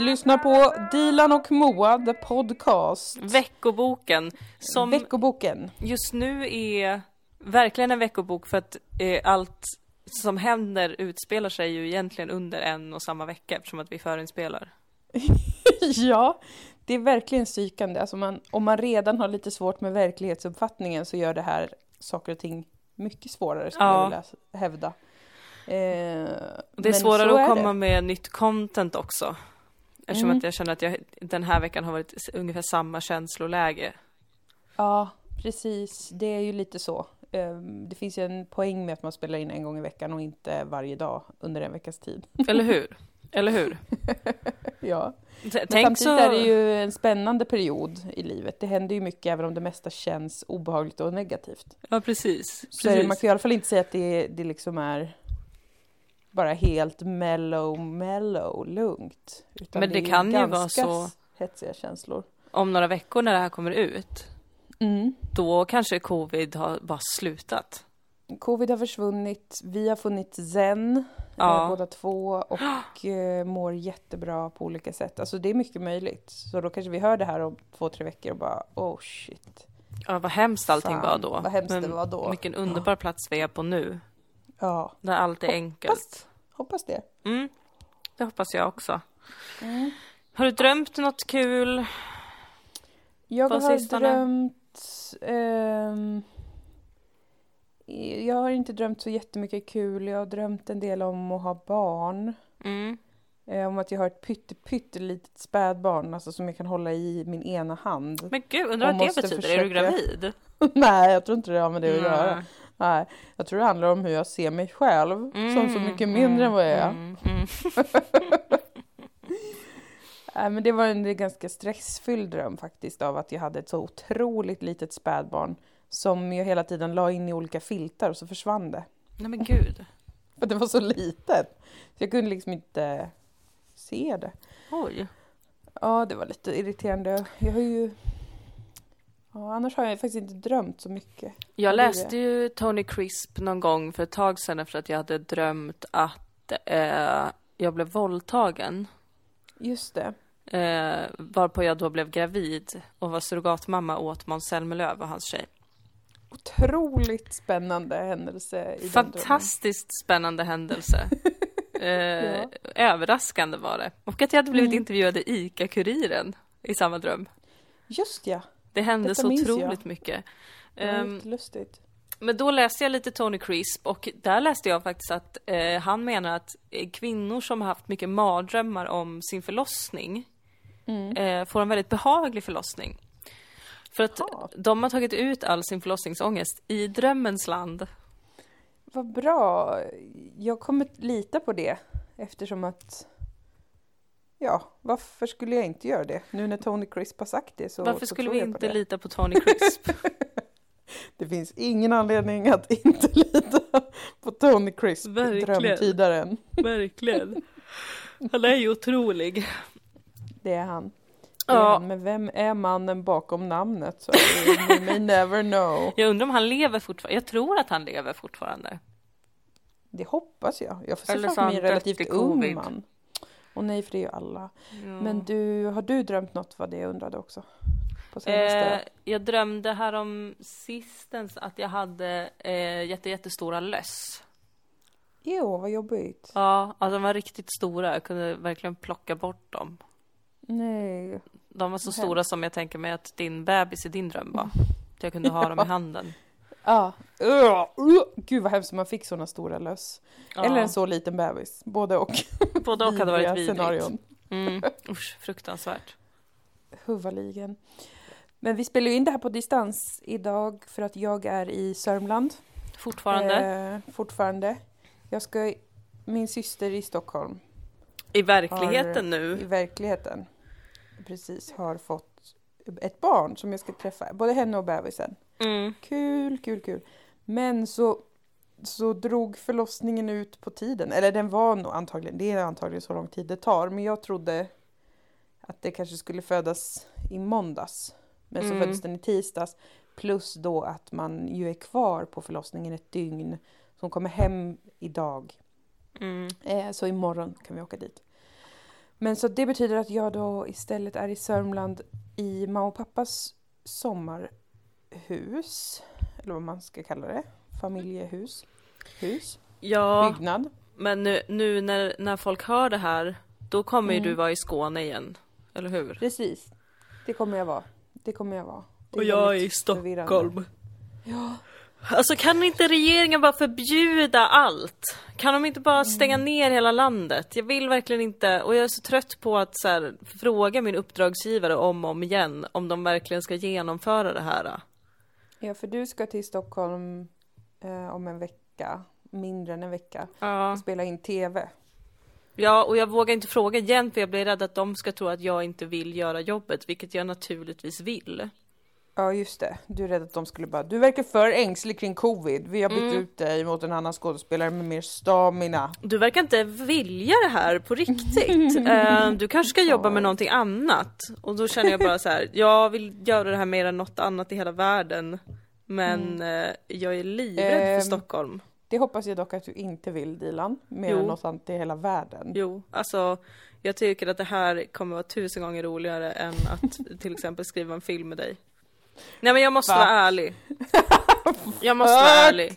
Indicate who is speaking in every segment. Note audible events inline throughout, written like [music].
Speaker 1: Ni lyssnar på Dilan och Moa, the podcast.
Speaker 2: Veckoboken som
Speaker 1: Veckoboken.
Speaker 2: just nu är verkligen en veckobok för att eh, allt som händer utspelar sig ju egentligen under en och samma vecka eftersom att vi förinspelar. [laughs]
Speaker 1: ja, det är verkligen psykande. Alltså man, om man redan har lite svårt med verklighetsuppfattningen så gör det här saker och ting mycket svårare skulle
Speaker 2: Ja.
Speaker 1: jag vilja hävda. Eh,
Speaker 2: det är svårare att komma
Speaker 1: det.
Speaker 2: med nytt content också. Eftersom
Speaker 1: Mm.
Speaker 2: att jag känner att jag den här veckan har varit ungefär samma känsloläge.
Speaker 1: Ja, precis. Det är ju lite så. Eh, det finns ju en poäng med att man spelar in en gång i veckan och inte varje dag under en veckas tid. [laughs]
Speaker 2: Eller hur? Eller hur? [laughs]
Speaker 1: Ja.
Speaker 2: T-
Speaker 1: Men samtidigt
Speaker 2: så...
Speaker 1: är det ju en spännande period i livet. Det händer ju mycket även om det mesta känns obehagligt och negativt.
Speaker 2: Ja, precis.
Speaker 1: Så det, man kan i alla fall inte säga att det, det liksom är bara helt mellow, mellow, lugnt. Utan
Speaker 2: Men det
Speaker 1: är
Speaker 2: kan ju vara så-
Speaker 1: hetsiga känslor.
Speaker 2: Om några veckor när det här kommer ut,
Speaker 1: Mm.
Speaker 2: då kanske covid har bara slutat.
Speaker 1: Covid har försvunnit, vi har funnit zen
Speaker 2: Ja.
Speaker 1: eh, båda två och [gasps] eh, mår jättebra på olika sätt. Alltså det är mycket möjligt. Så då kanske vi hör det här om två, tre veckor och bara oh shit.
Speaker 2: Ja, vad hemskt allting
Speaker 1: Fan,
Speaker 2: var då.
Speaker 1: vad hemskt
Speaker 2: Men
Speaker 1: det var då.
Speaker 2: Vilken underbar plats vi är på nu.
Speaker 1: Ja,
Speaker 2: Där allt är enkelt.
Speaker 1: hoppas, hoppas det.
Speaker 2: Mm, det hoppas jag också.
Speaker 1: Mm.
Speaker 2: Har du drömt något kul?
Speaker 1: Jag
Speaker 2: På
Speaker 1: har
Speaker 2: sistone?
Speaker 1: drömt... ehm, jag har inte drömt så jättemycket kul. Jag har drömt en del om att ha barn.
Speaker 2: Mm.
Speaker 1: Eh, om att jag har ett pytte, pyttelitet spädbarn, alltså som jag kan hålla i min ena hand.
Speaker 2: Men gud, undrar vad det betyder? Är du
Speaker 1: försöka-
Speaker 2: gravid? [laughs]
Speaker 1: Nej, jag tror inte det har med det att göra.
Speaker 2: Nej.
Speaker 1: Jag tror det handlar om hur jag ser mig själv, som så mycket mindre än vad jag är.
Speaker 2: Mm, mm. [laughs]
Speaker 1: Nej, men det var en ganska stressfylld dröm faktiskt av att jag hade ett så otroligt litet spädbarn som jag hela tiden la in i olika filtar och så försvann det.
Speaker 2: Nej men gud. [laughs]
Speaker 1: För det var så litet. Så jag kunde liksom inte se det.
Speaker 2: Oj.
Speaker 1: Ja, det var lite irriterande. Jag har ju... Ja, annars har jag faktiskt inte drömt så mycket.
Speaker 2: Jag läste ju Tony Crisp någon gång för ett tag sedan efter att jag hade drömt att eh, jag blev våldtagen.
Speaker 1: Just det.
Speaker 2: Eh, varpå jag då blev gravid och var surrogatmamma åt Måns Zelmerlöw och hans tjej.
Speaker 1: Otroligt spännande händelse i den.
Speaker 2: Fantastiskt spännande händelse. [laughs] Eh,
Speaker 1: Ja.
Speaker 2: Överraskande var det. Och att jag hade blivit
Speaker 1: Mm.
Speaker 2: intervjuad i ICA-Kuriren i samma dröm.
Speaker 1: Just ja.
Speaker 2: Det hände
Speaker 1: Detta
Speaker 2: så
Speaker 1: minns jag.
Speaker 2: otroligt mycket.
Speaker 1: Var
Speaker 2: Ehm,
Speaker 1: lustigt.
Speaker 2: Men då läste jag lite Tony Crisp och där läste jag faktiskt att eh, han menar att eh, kvinnor som har haft mycket mardrömmar om sin förlossning
Speaker 1: Mm.
Speaker 2: eh, får en väldigt behaglig förlossning. För att
Speaker 1: Jaha.
Speaker 2: de har tagit ut all sin förlossningsångest i drömmens land.
Speaker 1: Vad bra. Jag kommer lita på det eftersom att Ja, varför skulle jag inte göra det? Nu när Tony Crisp har sagt det så
Speaker 2: Varför
Speaker 1: så
Speaker 2: skulle vi inte lita på Tony Crisp? [laughs]
Speaker 1: Det finns ingen anledning att inte [laughs] lita på Tony Crisp,
Speaker 2: Verkligen.
Speaker 1: drömtydaren. [laughs]
Speaker 2: Verkligen. Han är ju otrolig.
Speaker 1: Det är han. Det är
Speaker 2: Ja.
Speaker 1: han. Men vem är mannen bakom namnet? Så we may never know.
Speaker 2: Jag undrar om han lever fortfarande. Jag tror att han lever fortfarande.
Speaker 1: Det hoppas jag. Jag får se framför mig en relativt ung man. Och nej, för det är ju alla.
Speaker 2: Ja.
Speaker 1: Men du, har du drömt något vad det jag undrade också? På senaste?
Speaker 2: Eh, jag drömde härom sistens att jag hade eh, jätte, jättestora löss.
Speaker 1: Jo, vad jobbigt.
Speaker 2: Ja, alltså de var riktigt stora. Jag kunde verkligen plocka bort dem.
Speaker 1: Nej.
Speaker 2: De var så
Speaker 1: Vad
Speaker 2: stora som jag tänker mig att din bebis i din dröm var. [laughs] Att jag kunde ha dem i handen.
Speaker 1: Ja. Uh, uh. Gud vad hemskt om man fick sådana stora löss.
Speaker 2: Ja,
Speaker 1: Eller en så liten bebis. Både och. [laughs]
Speaker 2: både och hade varit vidrigt.
Speaker 1: scenarion.
Speaker 2: Mm, [laughs] usch, fruktansvärt.
Speaker 1: Huvaligen. Men vi spelar ju in det här på distans idag för att jag är i Sörmland.
Speaker 2: Fortfarande.
Speaker 1: Eh, fortfarande. Jag ska, min syster i Stockholm
Speaker 2: I verkligheten
Speaker 1: har-
Speaker 2: nu.
Speaker 1: i verkligheten precis har fått ett barn som jag ska träffa. Både henne och bebisen.
Speaker 2: Mm.
Speaker 1: Kul, kul, kul. Men så, så drog förlossningen ut på tiden. Eller den var nog antagligen, det är antagligen så lång tid det tar. Men jag trodde att det kanske skulle födas i måndags. Men så
Speaker 2: Mm.
Speaker 1: föddes den i tisdags. Plus då att man ju är kvar på förlossningen ett dygn. Så hon kommer hem idag.
Speaker 2: Mm.
Speaker 1: Eh, så imorgon kan vi åka dit. Men så det betyder att jag då istället är i Sörmland i mamma och pappas sommarhus. Eller vad man ska kalla det. Familjehus. Hus.
Speaker 2: Ja,
Speaker 1: Byggnad.
Speaker 2: men nu, nu när, när folk hör det här, då kommer ju
Speaker 1: Mm.
Speaker 2: du vara i Skåne igen. Eller hur?
Speaker 1: Precis. Det kommer jag vara. Det kommer jag vara.
Speaker 2: Och jag är i. Stockholm.
Speaker 1: Ja.
Speaker 2: Alltså kan inte regeringen bara förbjuda allt? Kan de inte bara stänga
Speaker 1: Mm.
Speaker 2: ner hela landet? Jag vill verkligen inte, och jag är så trött på att så här, fråga min uppdragsgivare om och om igen om de verkligen ska genomföra det här.
Speaker 1: Ja, för du ska till Stockholm eh, om en vecka. Mindre än en vecka.
Speaker 2: Ja.
Speaker 1: Och spela in TV.
Speaker 2: ja, och jag vågar inte fråga igen för jag blir rädd att de ska tro att jag inte vill göra jobbet, vilket jag naturligtvis vill.
Speaker 1: Ja, just det. Du är rädd att de skulle bara, du verkar för ängslig kring covid. Vi har bytt
Speaker 2: Mm.
Speaker 1: ut dig mot en annan skådespelare med mer stamina.
Speaker 2: Du verkar inte vilja det här på riktigt. [laughs] Eh, du kanske ska jobba med någonting annat. Och då känner jag bara så här, jag vill göra det här mer än något annat i hela världen. Men eh, jag är livrädd för
Speaker 1: Ehm,
Speaker 2: Stockholm.
Speaker 1: Det hoppas jag dock att du inte vill, Dilan. Mer
Speaker 2: Jo.
Speaker 1: än något annat i hela världen.
Speaker 2: Jo, alltså jag tycker att det här kommer vara tusen gånger roligare än att till exempel skriva en film med dig. Nej men jag måste
Speaker 1: Va?
Speaker 2: vara ärlig. [laughs] Jag måste vara ärlig.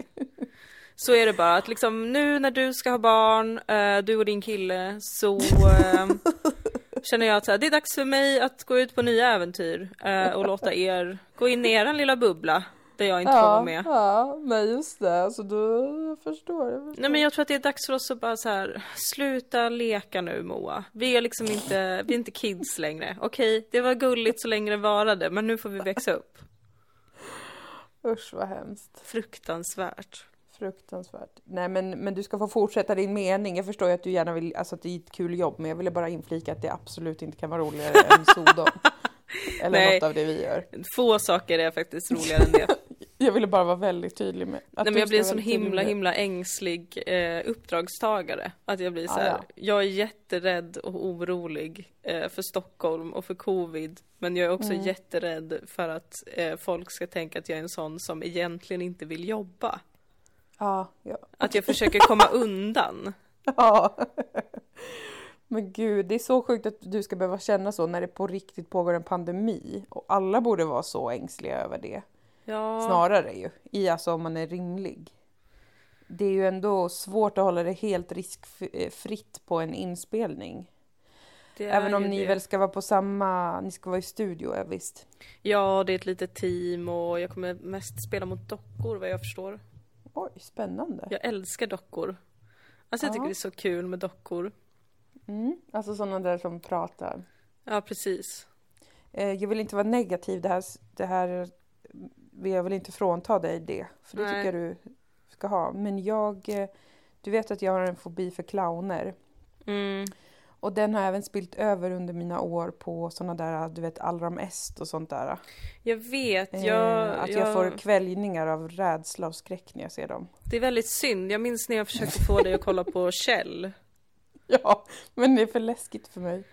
Speaker 2: Så är det bara, att liksom nu när du ska ha barn, eh, du och din kille, så eh, [laughs] känner jag att så här, det är dags för mig att gå ut på nya äventyr eh, och låta er gå in i er lilla bubbla där jag inte får vara med.
Speaker 1: ja, men just det. Alltså, du, jag förstår. Jag förstår.
Speaker 2: Nej men jag tror att det är dags för oss att bara så här, sluta leka nu Moa. Vi är liksom inte, vi är inte kids längre. Okej, det var gulligt så länge det varade, men nu får vi växa upp.
Speaker 1: Usch vad hemskt.
Speaker 2: Fruktansvärt.
Speaker 1: Fruktansvärt. Nej men, men du ska få fortsätta din mening. Jag förstår ju att du gärna vill, alltså att det är ett kul jobb, men jag ville bara inflika att det absolut inte kan vara roligare än Sodom. [laughs] Eller
Speaker 2: Nej.
Speaker 1: något av det vi gör.
Speaker 2: Få saker är faktiskt roligare än det. [laughs]
Speaker 1: Jag ville bara vara väldigt tydlig med att
Speaker 2: Nej, men jag blir en sån himla himla ängslig eh, uppdragstagare. Att jag blir så här,
Speaker 1: ja.
Speaker 2: jag är jätterädd och orolig eh, för Stockholm och för covid. Men jag är också
Speaker 1: Mm.
Speaker 2: jätterädd för att eh, folk ska tänka att jag är en sån som egentligen inte vill jobba.
Speaker 1: Ja, ja.
Speaker 2: Att jag försöker komma [laughs] undan.
Speaker 1: ja. [laughs] Men gud, det är så sjukt att du ska behöva känna så när det på riktigt pågår en pandemi. Och alla borde vara så ängsliga över det.
Speaker 2: Ja,
Speaker 1: Snarare ju, i alltså om man är rimlig. Det är ju ändå svårt att hålla det helt riskfritt på en inspelning. Även om ni
Speaker 2: det.
Speaker 1: väl ska vara på samma, ni ska vara i studio, ja, visst.
Speaker 2: Ja, det är ett litet team och jag kommer mest spela mot dockor vad jag förstår.
Speaker 1: Oj, spännande.
Speaker 2: Jag älskar dockor. Alltså jag
Speaker 1: Ja.
Speaker 2: tycker det är så kul med dockor.
Speaker 1: Mm, alltså sådana där som pratar.
Speaker 2: Ja, precis.
Speaker 1: Eh, jag vill inte vara negativ, det här, det här jag vill inte frånta dig det. För det
Speaker 2: Nej.
Speaker 1: tycker jag du ska ha. Men jag, eh, du vet att jag har en fobi för clowner.
Speaker 2: Mm.
Speaker 1: Och den har även spilt över under mina år på sådana där, du vet, Allram Est och sånt där.
Speaker 2: Jag vet,
Speaker 1: Eh,
Speaker 2: jag,
Speaker 1: att jag, får kväljningar av rädsla och skräck när jag ser dem.
Speaker 2: Det är väldigt synd. Jag minns när jag försökte få dig att kolla på [laughs] Kjell.
Speaker 1: Ja, men det är för läskigt för mig.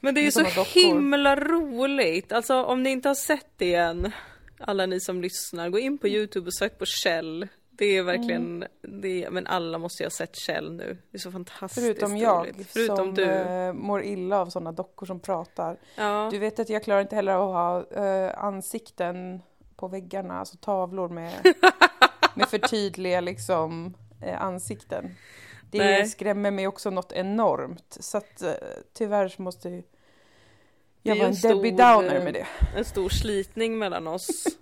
Speaker 2: Men det är ju så
Speaker 1: dockor.
Speaker 2: himla roligt. Alltså om ni inte har sett det än, alla ni som lyssnar, gå in på Youtube och sök på Kjell. Det är verkligen,
Speaker 1: Mm.
Speaker 2: det är, men alla måste ju ha sett Kjell nu. Det är så fantastiskt
Speaker 1: Förutom jag,
Speaker 2: roligt. Förutom
Speaker 1: som
Speaker 2: du.
Speaker 1: eh, mår illa av sådana dockor som pratar.
Speaker 2: Ja.
Speaker 1: Du vet att jag klarar inte heller att ha eh, ansikten på väggarna, alltså tavlor med, [laughs] med för tydliga liksom, eh, ansikten. Det
Speaker 2: Nej.
Speaker 1: skrämmer mig också något enormt. Så att eh, tyvärr så måste jag vara en
Speaker 2: stor,
Speaker 1: Debbie Downer
Speaker 2: eh,
Speaker 1: med det.
Speaker 2: en stor slitning mellan oss. [laughs]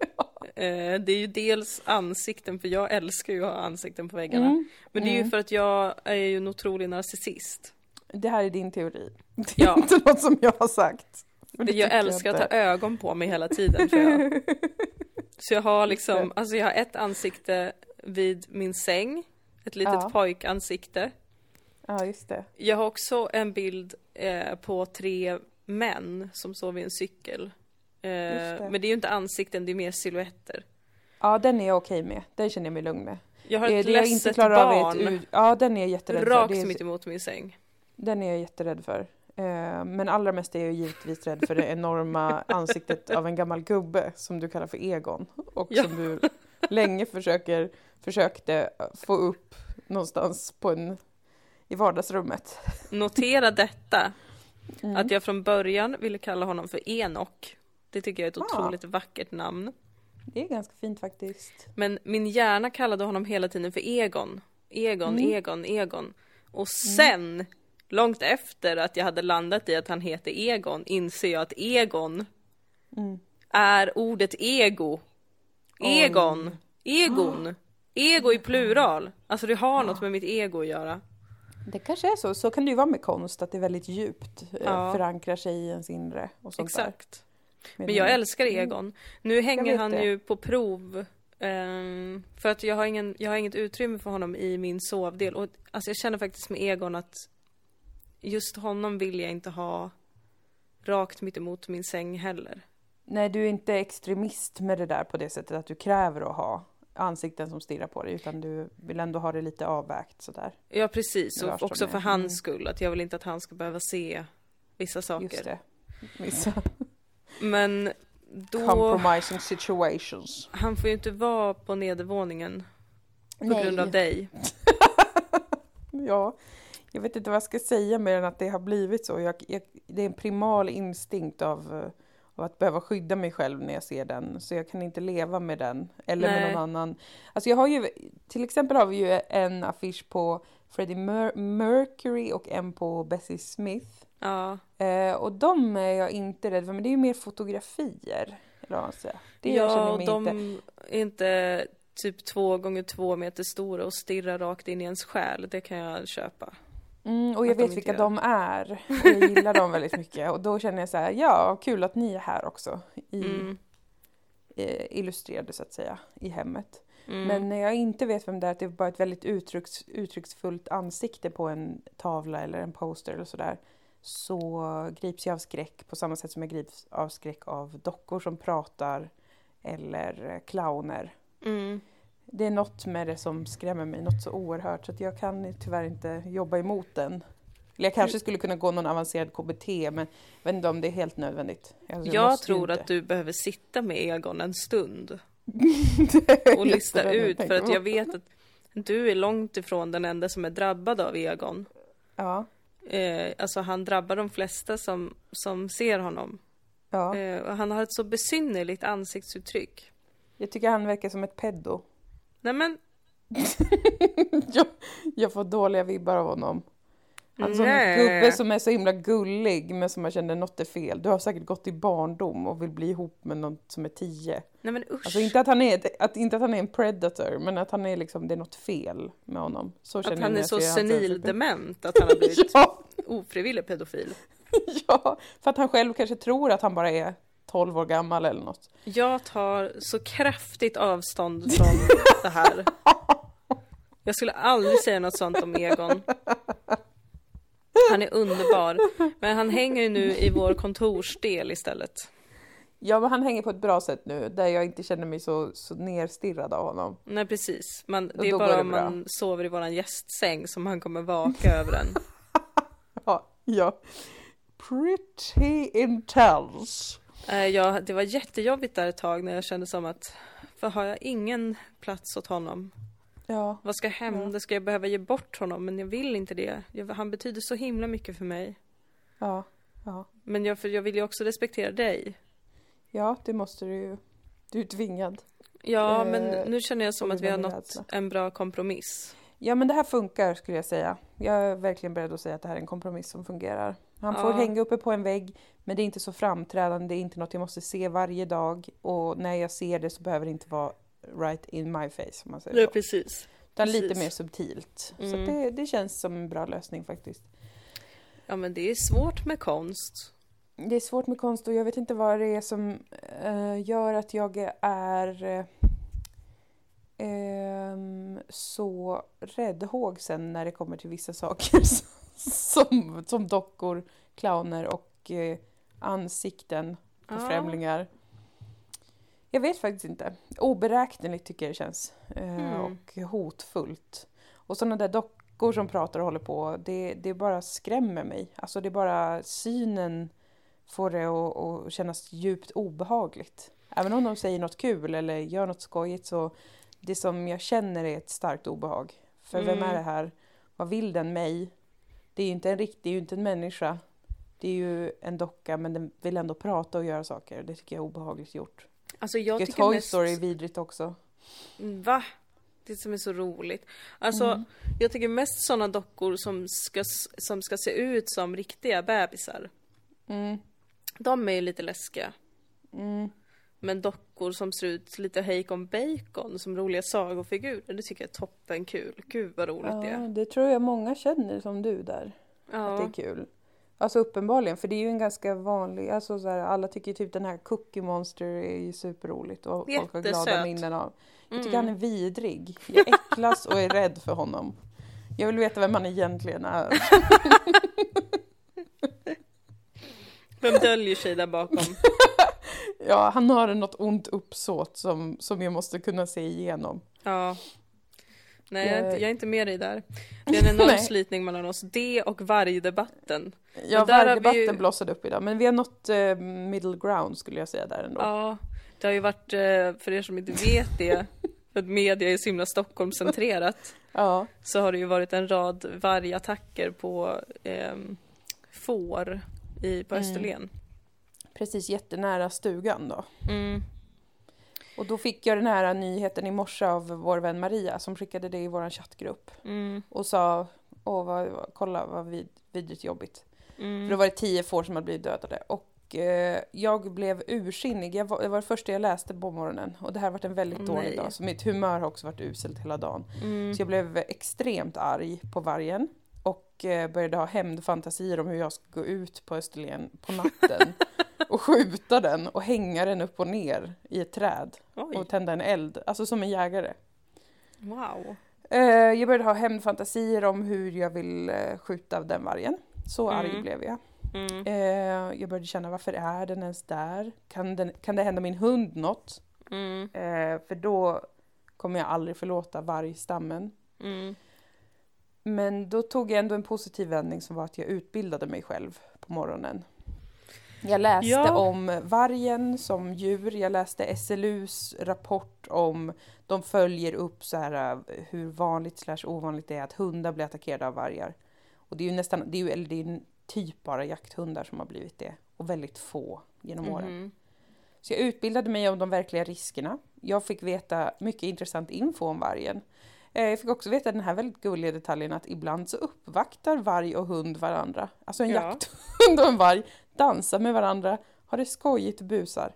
Speaker 2: Eh, det är ju dels ansikten, för jag älskar ju att ha ansikten på väggarna.
Speaker 1: Mm.
Speaker 2: Men det är ju
Speaker 1: Mm.
Speaker 2: för att jag är ju en otrolig narcissist.
Speaker 1: Det här är din teori. Det är
Speaker 2: Ja.
Speaker 1: inte något som jag har sagt. Det
Speaker 2: Jag älskar att
Speaker 1: inte.
Speaker 2: ha ögon på mig hela tiden tror jag. [laughs] Så jag har liksom, alltså jag har ett ansikte vid min säng. Ett litet
Speaker 1: Ja.
Speaker 2: pojkansikte.
Speaker 1: Ja, just det.
Speaker 2: Jag har också en bild eh, på tre män som sover i en cykel. Eh,
Speaker 1: det.
Speaker 2: men det är ju inte ansikten, det är mer silhuetter.
Speaker 1: Ja, den är jag okej med. Den känner jag mig lugn med.
Speaker 2: Jag har
Speaker 1: Eh,
Speaker 2: ett
Speaker 1: det jag inte klarar av
Speaker 2: barn
Speaker 1: är ett, Ja, den är jag jätterädd för.
Speaker 2: rakt
Speaker 1: Det är,
Speaker 2: mitt emot min säng.
Speaker 1: Den är jag jätterädd för. Eh, Men allra mest är jag givetvis rädd för det enorma [laughs] ansiktet av en gammal gubbe som du kallar för Egon. Och
Speaker 2: Ja.
Speaker 1: som du länge försöker, försökte få upp någonstans på en, i vardagsrummet.
Speaker 2: Notera detta.
Speaker 1: Mm.
Speaker 2: att jag från början ville kalla honom för Enok. Det tycker jag är ett
Speaker 1: Ah.
Speaker 2: otroligt vackert namn.
Speaker 1: Det är ganska fint faktiskt.
Speaker 2: Men min hjärna kallade honom hela tiden för Egon. Egon,
Speaker 1: Mm.
Speaker 2: Egon, Egon. Och sen, långt efter att jag hade landat i att han heter Egon, inser jag att Egon
Speaker 1: Mm.
Speaker 2: är ordet ego. Egon, Egon, ego i plural. Alltså det har något med mitt ego att göra.
Speaker 1: Det kanske är så. Så kan det ju vara med konst, att det är väldigt djupt. eh,
Speaker 2: Ja.
Speaker 1: Förankrar sig i ens inre och sånt
Speaker 2: Exakt.
Speaker 1: där.
Speaker 2: Men jag älskar Egon. Nu hänger han
Speaker 1: det.
Speaker 2: ju på prov. ehm, för att jag har, ingen, jag har inget utrymme för honom i min sovdel. Och alltså jag känner faktiskt med Egon att just honom vill jag inte ha rakt mitt emot min säng heller.
Speaker 1: Nej, du är inte extremist med det där på det sättet att du kräver att ha ansikten som stirrar på dig, utan du vill ändå ha det lite avvägt sådär.
Speaker 2: Ja precis, och också för hans
Speaker 1: Mm.
Speaker 2: skull. Att jag vill inte att han ska behöva se vissa
Speaker 1: Just
Speaker 2: saker.
Speaker 1: det. Vissa
Speaker 2: Men då,
Speaker 1: compromising situations.
Speaker 2: han får ju inte vara på nedervåningen på
Speaker 1: Nej.
Speaker 2: grund av dig. [laughs]
Speaker 1: Ja, jag vet inte vad jag ska säga mer än att det har blivit så. Jag, jag, det är en primal instinkt av, av att behöva skydda mig själv när jag ser den. Så jag kan inte leva med den. Eller med
Speaker 2: Nej.
Speaker 1: någon annan. Alltså jag har ju, till exempel har vi ju en affisch på Freddie Mer- Mercury och en på Bessie Smith.
Speaker 2: Ja,
Speaker 1: Eh, och de är jag inte rädd för, men det är ju mer fotografier. Säger. Det jag känner
Speaker 2: ja och
Speaker 1: mig
Speaker 2: de
Speaker 1: inte...
Speaker 2: är inte typ två gånger två meter stora och stirrar rakt in i ens själ. Det kan jag köpa.
Speaker 1: Mm, och jag vet vilka
Speaker 2: gör.
Speaker 1: de är. Och jag gillar dem väldigt mycket. Och då känner jag så här, ja, kul att ni är här också. I,
Speaker 2: Mm.
Speaker 1: eh, illustrerade så att säga, i hemmet.
Speaker 2: Mm.
Speaker 1: Men när jag inte vet vem det är, att det är bara ett väldigt uttrycks, uttrycksfullt ansikte på en tavla eller en poster eller sådär. Så grips jag av skräck på samma sätt som jag grips av skräck av dockor som pratar eller clowner.
Speaker 2: Mm.
Speaker 1: Det är något med det som skrämmer mig, något så oerhört så att jag kan tyvärr inte jobba emot den. Eller jag kanske skulle kunna gå någon avancerad KBT men jag vet inte om det är helt nödvändigt. Alltså,
Speaker 2: Jag tror
Speaker 1: inte.
Speaker 2: att du behöver sitta med Egon en stund [laughs] och lista ut för att jag vet att du är långt ifrån den enda som är drabbad av Egon.
Speaker 1: Ja,
Speaker 2: Eh, alltså han drabbar de flesta som, som ser honom.
Speaker 1: ja.
Speaker 2: Eh, han har ett så besynnerligt ansiktsuttryck.
Speaker 1: Jag tycker han verkar som ett peddo.
Speaker 2: Nej men, [laughs]
Speaker 1: jag, jag får dåliga vibbar av honom. Han som en gubbe som är så himla gullig men som man känner något är fel. Du har säkert gått i barndom och vill bli ihop med någon som är tio.
Speaker 2: nej men usch.
Speaker 1: Alltså inte att han är, att, inte att han är en predator men att han är liksom, det är något fel med honom. Så
Speaker 2: att han är så senildement att han har [laughs] blivit
Speaker 1: Ja,
Speaker 2: ofrivillig pedofil. [laughs]
Speaker 1: ja, för att han själv kanske tror att han bara är 12 år gammal eller något.
Speaker 2: Jag tar så kraftigt avstånd från det här. [laughs] Jag skulle aldrig säga något sånt om Egon. Han är underbar. Men han hänger ju nu i vår kontorsdel istället.
Speaker 1: Ja, men han hänger på ett bra sätt nu där jag inte känner mig så, så nerstirrad av honom.
Speaker 2: Nej precis. Man, det är bara
Speaker 1: det
Speaker 2: om man sover i våran gästsäng som han kommer vaka över en. [laughs]
Speaker 1: Ja, ja. Pretty intense.
Speaker 2: Eh, ja, det var jättejobbigt där ett tag när jag kände som att för har jag ingen plats åt honom?
Speaker 1: Ja,
Speaker 2: Vad ska hända? Ska jag behöva ge bort honom? Men jag vill inte det. Jag, han betyder så himla mycket för mig.
Speaker 1: ja, ja.
Speaker 2: Men jag, för jag vill ju också respektera dig.
Speaker 1: Ja, det måste du ju. Du är tvingad.
Speaker 2: Ja,
Speaker 1: Eh,
Speaker 2: men nu känner jag som att vi har nått
Speaker 1: rädsla.
Speaker 2: en bra kompromiss.
Speaker 1: Ja, men det här funkar skulle jag säga. Jag är verkligen beredd att säga att det här är en kompromiss som fungerar. Han får
Speaker 2: Ja.
Speaker 1: hänga uppe på en vägg, men det är inte så framträdande. Det är inte något jag måste se varje dag. Och när jag ser det så behöver det inte vara right in my face, om man säger så.
Speaker 2: precis.
Speaker 1: Utan lite
Speaker 2: precis.
Speaker 1: mer subtilt. Så
Speaker 2: Mm.
Speaker 1: det, det känns som en bra lösning faktiskt.
Speaker 2: Ja, men det är svårt med konst.
Speaker 1: Det är svårt med konst och jag vet inte vad det är som eh, gör att jag är eh, ehm, så räddhågsen när det kommer till vissa saker [laughs] [laughs] som, som dockor, clowner och eh, ansikten på
Speaker 2: Ja.
Speaker 1: främlingar. Jag vet faktiskt inte. Oberäkneligt tycker jag det känns. Eh,
Speaker 2: Mm.
Speaker 1: Och hotfullt. Och sådana där dockor som pratar och håller på, det, det bara skrämmer mig. Alltså det är bara synen får det att, att kännas djupt obehagligt. Även om de säger något kul eller gör något skojigt så det som jag känner är ett starkt obehag. För vem
Speaker 2: Mm.
Speaker 1: är det här? Vad vill den mig? Det är ju inte en riktig, det är ju inte en människa. det är ju en docka men den vill ändå prata och göra saker. Det tycker jag är obehagligt gjort.
Speaker 2: Alltså jag
Speaker 1: Jag
Speaker 2: tycker
Speaker 1: Toy
Speaker 2: mest...
Speaker 1: Story är vidrigt också.
Speaker 2: Va? Det som är så roligt. Alltså,
Speaker 1: Mm.
Speaker 2: jag tycker mest sådana dockor som ska, som ska se ut som riktiga bebisar.
Speaker 1: Mm.
Speaker 2: De är ju lite läskiga.
Speaker 1: Mm.
Speaker 2: Men dockor som ser ut lite hejkon bacon som roliga sagofigurer, det tycker jag är toppenkul. Gud vad roligt det
Speaker 1: Ja,
Speaker 2: är.
Speaker 1: det tror jag många känner som du där. Att det är
Speaker 2: Ja.
Speaker 1: kul. Alltså uppenbarligen, för det är ju en ganska vanlig, alltså så här, alla tycker typ den här Cookie Monster är ju superroligt och folk har glada minnen av. Jag tycker
Speaker 2: Mm.
Speaker 1: han är vidrig. Jag äcklas och är rädd för honom. Jag vill veta vem han egentligen är. [laughs]
Speaker 2: Vem döljer sig där bakom? [laughs]
Speaker 1: Ja, han har något ont uppsåt som, som jag måste kunna se igenom.
Speaker 2: Ja. Nej, jag är, inte, jag är inte med dig där. Det är en [laughs] enorm slitning mellan oss. Det och vargdebatten.
Speaker 1: Ja, vargdebatten
Speaker 2: ju-
Speaker 1: blossade upp idag, men vi har nått eh, middle ground skulle jag säga där ändå.
Speaker 2: Ja, det har ju varit, eh, för er som inte vet det, för att media är så himla Stockholmscentrerat, [laughs]
Speaker 1: Ja,
Speaker 2: så har det ju varit en rad vargattacker på eh, får i, på
Speaker 1: Mm. Precis jättenära stugan då.
Speaker 2: Mm.
Speaker 1: Och då fick jag den här nyheten i morse av vår vän Maria som skickade det i vår chattgrupp
Speaker 2: Mm.
Speaker 1: och sa Åh, vad, vad, kolla vad vid, vidrigt jobbigt. För då
Speaker 2: Mm.
Speaker 1: var det tio får som hade blivit dödade. Och eh, jag blev ursinnig. Jag var, det var det första jag läste på morgonen. Och det här har varit en väldigt dålig
Speaker 2: nej.
Speaker 1: dag. Så mitt humör har också varit uselt hela dagen.
Speaker 2: Mm.
Speaker 1: Så jag blev extremt arg på vargen. Och eh, började ha hämndfantasier om hur jag ska gå ut på Österlen på natten. [laughs] och skjuta den och hänga den upp och ner i ett träd.
Speaker 2: Oj,
Speaker 1: Och tända en eld. Alltså som en jägare.
Speaker 2: wow.
Speaker 1: Eh, jag började ha hämndfantasier om hur jag vill eh, skjuta den vargen. Så arg
Speaker 2: Mm.
Speaker 1: blev jag.
Speaker 2: Mm.
Speaker 1: Eh, jag började känna varför är den ens där? Kan, den, kan det hända min hund något?
Speaker 2: Mm.
Speaker 1: För då kommer jag aldrig förlåta vargstammen.
Speaker 2: Mm.
Speaker 1: Men då tog jag ändå en positiv vändning som var att jag utbildade mig själv på morgonen. Jag läste
Speaker 2: Ja.
Speaker 1: om vargen som djur, jag läste SLUs rapport om de följer upp så här eh, hur vanligt slash ovanligt det är att hundar blir attackerade av vargar. Och det är ju nästan, det är ju, eller det är typ bara jakthundar som har blivit det. Och väldigt få genom åren.
Speaker 2: Mhm.
Speaker 1: Så jag utbildade mig om de verkliga riskerna. Jag fick veta mycket intressant info om vargen. Eh, Jag fick också veta den här väldigt gulliga detaljen att ibland så uppvaktar varg och hund varandra. Alltså en
Speaker 2: Ja.
Speaker 1: jakthund och en varg dansar med varandra, har det skojigt och busar.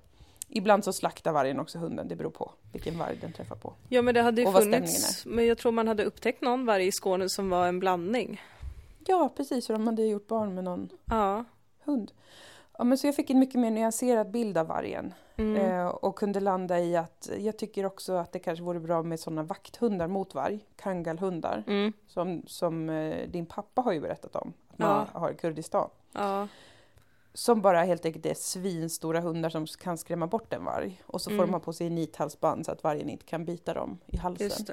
Speaker 1: Ibland så slaktar vargen också hunden, det beror på vilken varg den träffar på.
Speaker 2: Ja men det hade ju funnits, men jag tror man hade upptäckt någon varg i Skåne som var en blandning.
Speaker 1: Ja, precis, för de hade gjort barn med någon
Speaker 2: Ja.
Speaker 1: hund. Ja, men så jag fick en mycket mer nyanserad bild av vargen.
Speaker 2: Mm.
Speaker 1: Eh, och kunde landa i att jag tycker också att det kanske vore bra med sådana vakthundar mot varg, kangalhundar,
Speaker 2: Mm.
Speaker 1: som, som eh, din pappa har ju berättat om att man har i Kurdistan.
Speaker 2: Ja.
Speaker 1: Som bara helt enkelt är svinstora hundar som kan skrämma bort en varg. Och så får
Speaker 2: Mm.
Speaker 1: de ha på sig nithalsband så att vargen inte kan bita dem i halsen.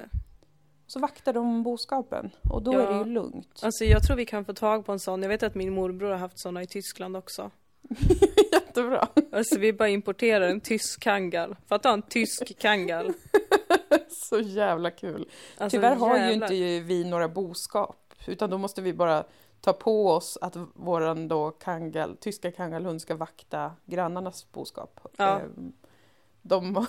Speaker 1: Så vaktar de boskapen och då
Speaker 2: Ja.
Speaker 1: är det ju lugnt.
Speaker 2: Alltså jag tror vi kan få tag på en sån. Jag vet att min morbror har haft såna i Tyskland också. [laughs]
Speaker 1: Jättebra.
Speaker 2: Alltså vi bara importerar en tysk kangal. Fatta en tysk kangal. [laughs]
Speaker 1: Så jävla kul.
Speaker 2: Alltså,
Speaker 1: Tyvärr har ju
Speaker 2: jävlar.
Speaker 1: inte vi några boskap. Utan då måste vi bara ta på oss att våran då kangal, tyska kangalhund ska vakta grannarnas boskap.
Speaker 2: Ja.
Speaker 1: Ehm, De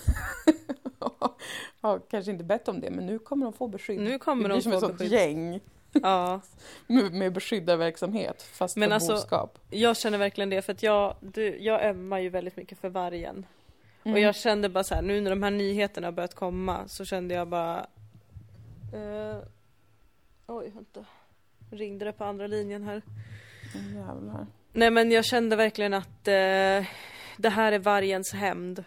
Speaker 1: har [laughs] kanske inte bett om det men nu kommer de få beskydd.
Speaker 2: Nu kommer
Speaker 1: det blir
Speaker 2: de
Speaker 1: som
Speaker 2: få
Speaker 1: ett sånt
Speaker 2: beskydd.
Speaker 1: gäng
Speaker 2: Ja, [laughs]
Speaker 1: med, med beskyddarverksamhet fast
Speaker 2: Men
Speaker 1: för
Speaker 2: alltså-
Speaker 1: boskap.
Speaker 2: jag känner verkligen det för att jag, du, jag ömmar ju väldigt mycket för vargen. Och
Speaker 1: Mm.
Speaker 2: jag kände bara så här, nu när de här nyheterna har börjat komma så kände jag bara... Eh, oj, vänta. Ringde det på andra linjen här.
Speaker 1: Jävlar.
Speaker 2: Nej men jag kände verkligen att eh, det här är vargens hämnd.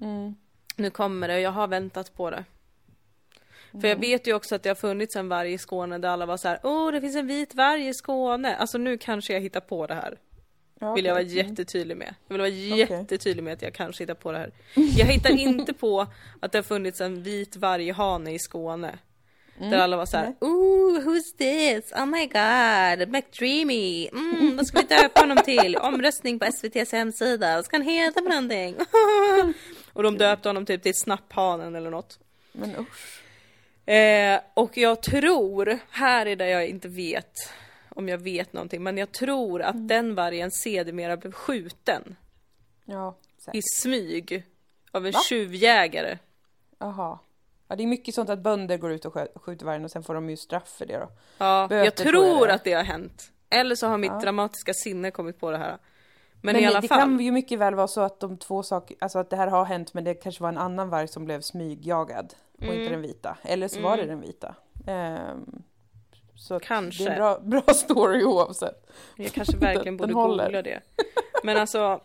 Speaker 1: Mm.
Speaker 2: Nu kommer det och jag har väntat på det. För jag vet ju också att det har funnits en varg i Skåne där alla var så här, åh det finns en vit varg i Skåne. Alltså nu kanske jag hittar på det här.
Speaker 1: Ja,
Speaker 2: Vill jag vara.
Speaker 1: Mm.
Speaker 2: jättetydlig med. Jag vill vara jättetydlig med att jag kanske hittar på det här. Jag hittar inte på att det har funnits en vit varghane i Skåne. Där alla var så här,
Speaker 1: Nej.
Speaker 2: ooh who's this? Oh my god, McDreamy. Mm, [laughs] vad ska vi döpa honom till? Omröstning på SVTs hemsida. Vad ska han heta för någonting? [laughs] och de döpte honom typ till Snapphanen eller något.
Speaker 1: Men usch.
Speaker 2: Eh, och jag tror, här är där jag inte vet om jag vet någonting, men jag tror att
Speaker 1: Mm.
Speaker 2: den vargen sedermera blev skjuten
Speaker 1: Ja,
Speaker 2: i
Speaker 1: säkert.
Speaker 2: smyg av en
Speaker 1: Va?
Speaker 2: tjuvjägare.
Speaker 1: Jaha. Ja, det är mycket sånt att bönder går ut och skjuter vargen och sen får de ju straff för det då.
Speaker 2: Ja,
Speaker 1: Böter
Speaker 2: jag
Speaker 1: tror
Speaker 2: tror
Speaker 1: jag det.
Speaker 2: att det har hänt. Eller så har mitt
Speaker 1: Ja.
Speaker 2: dramatiska sinne kommit på det här. Men,
Speaker 1: Men,
Speaker 2: i alla
Speaker 1: det
Speaker 2: fall.
Speaker 1: kan ju mycket väl vara så att de två saker, alltså att det här har hänt men det kanske var en annan varg som blev smygjagad och
Speaker 2: Mm.
Speaker 1: inte den vita. Eller så var det den vita. Ehm, så
Speaker 2: Kanske.
Speaker 1: det är en bra, [laughs] bra story oavsett.
Speaker 2: Jag kanske verkligen
Speaker 1: Den-
Speaker 2: borde
Speaker 1: den håller.
Speaker 2: googla det. Men alltså,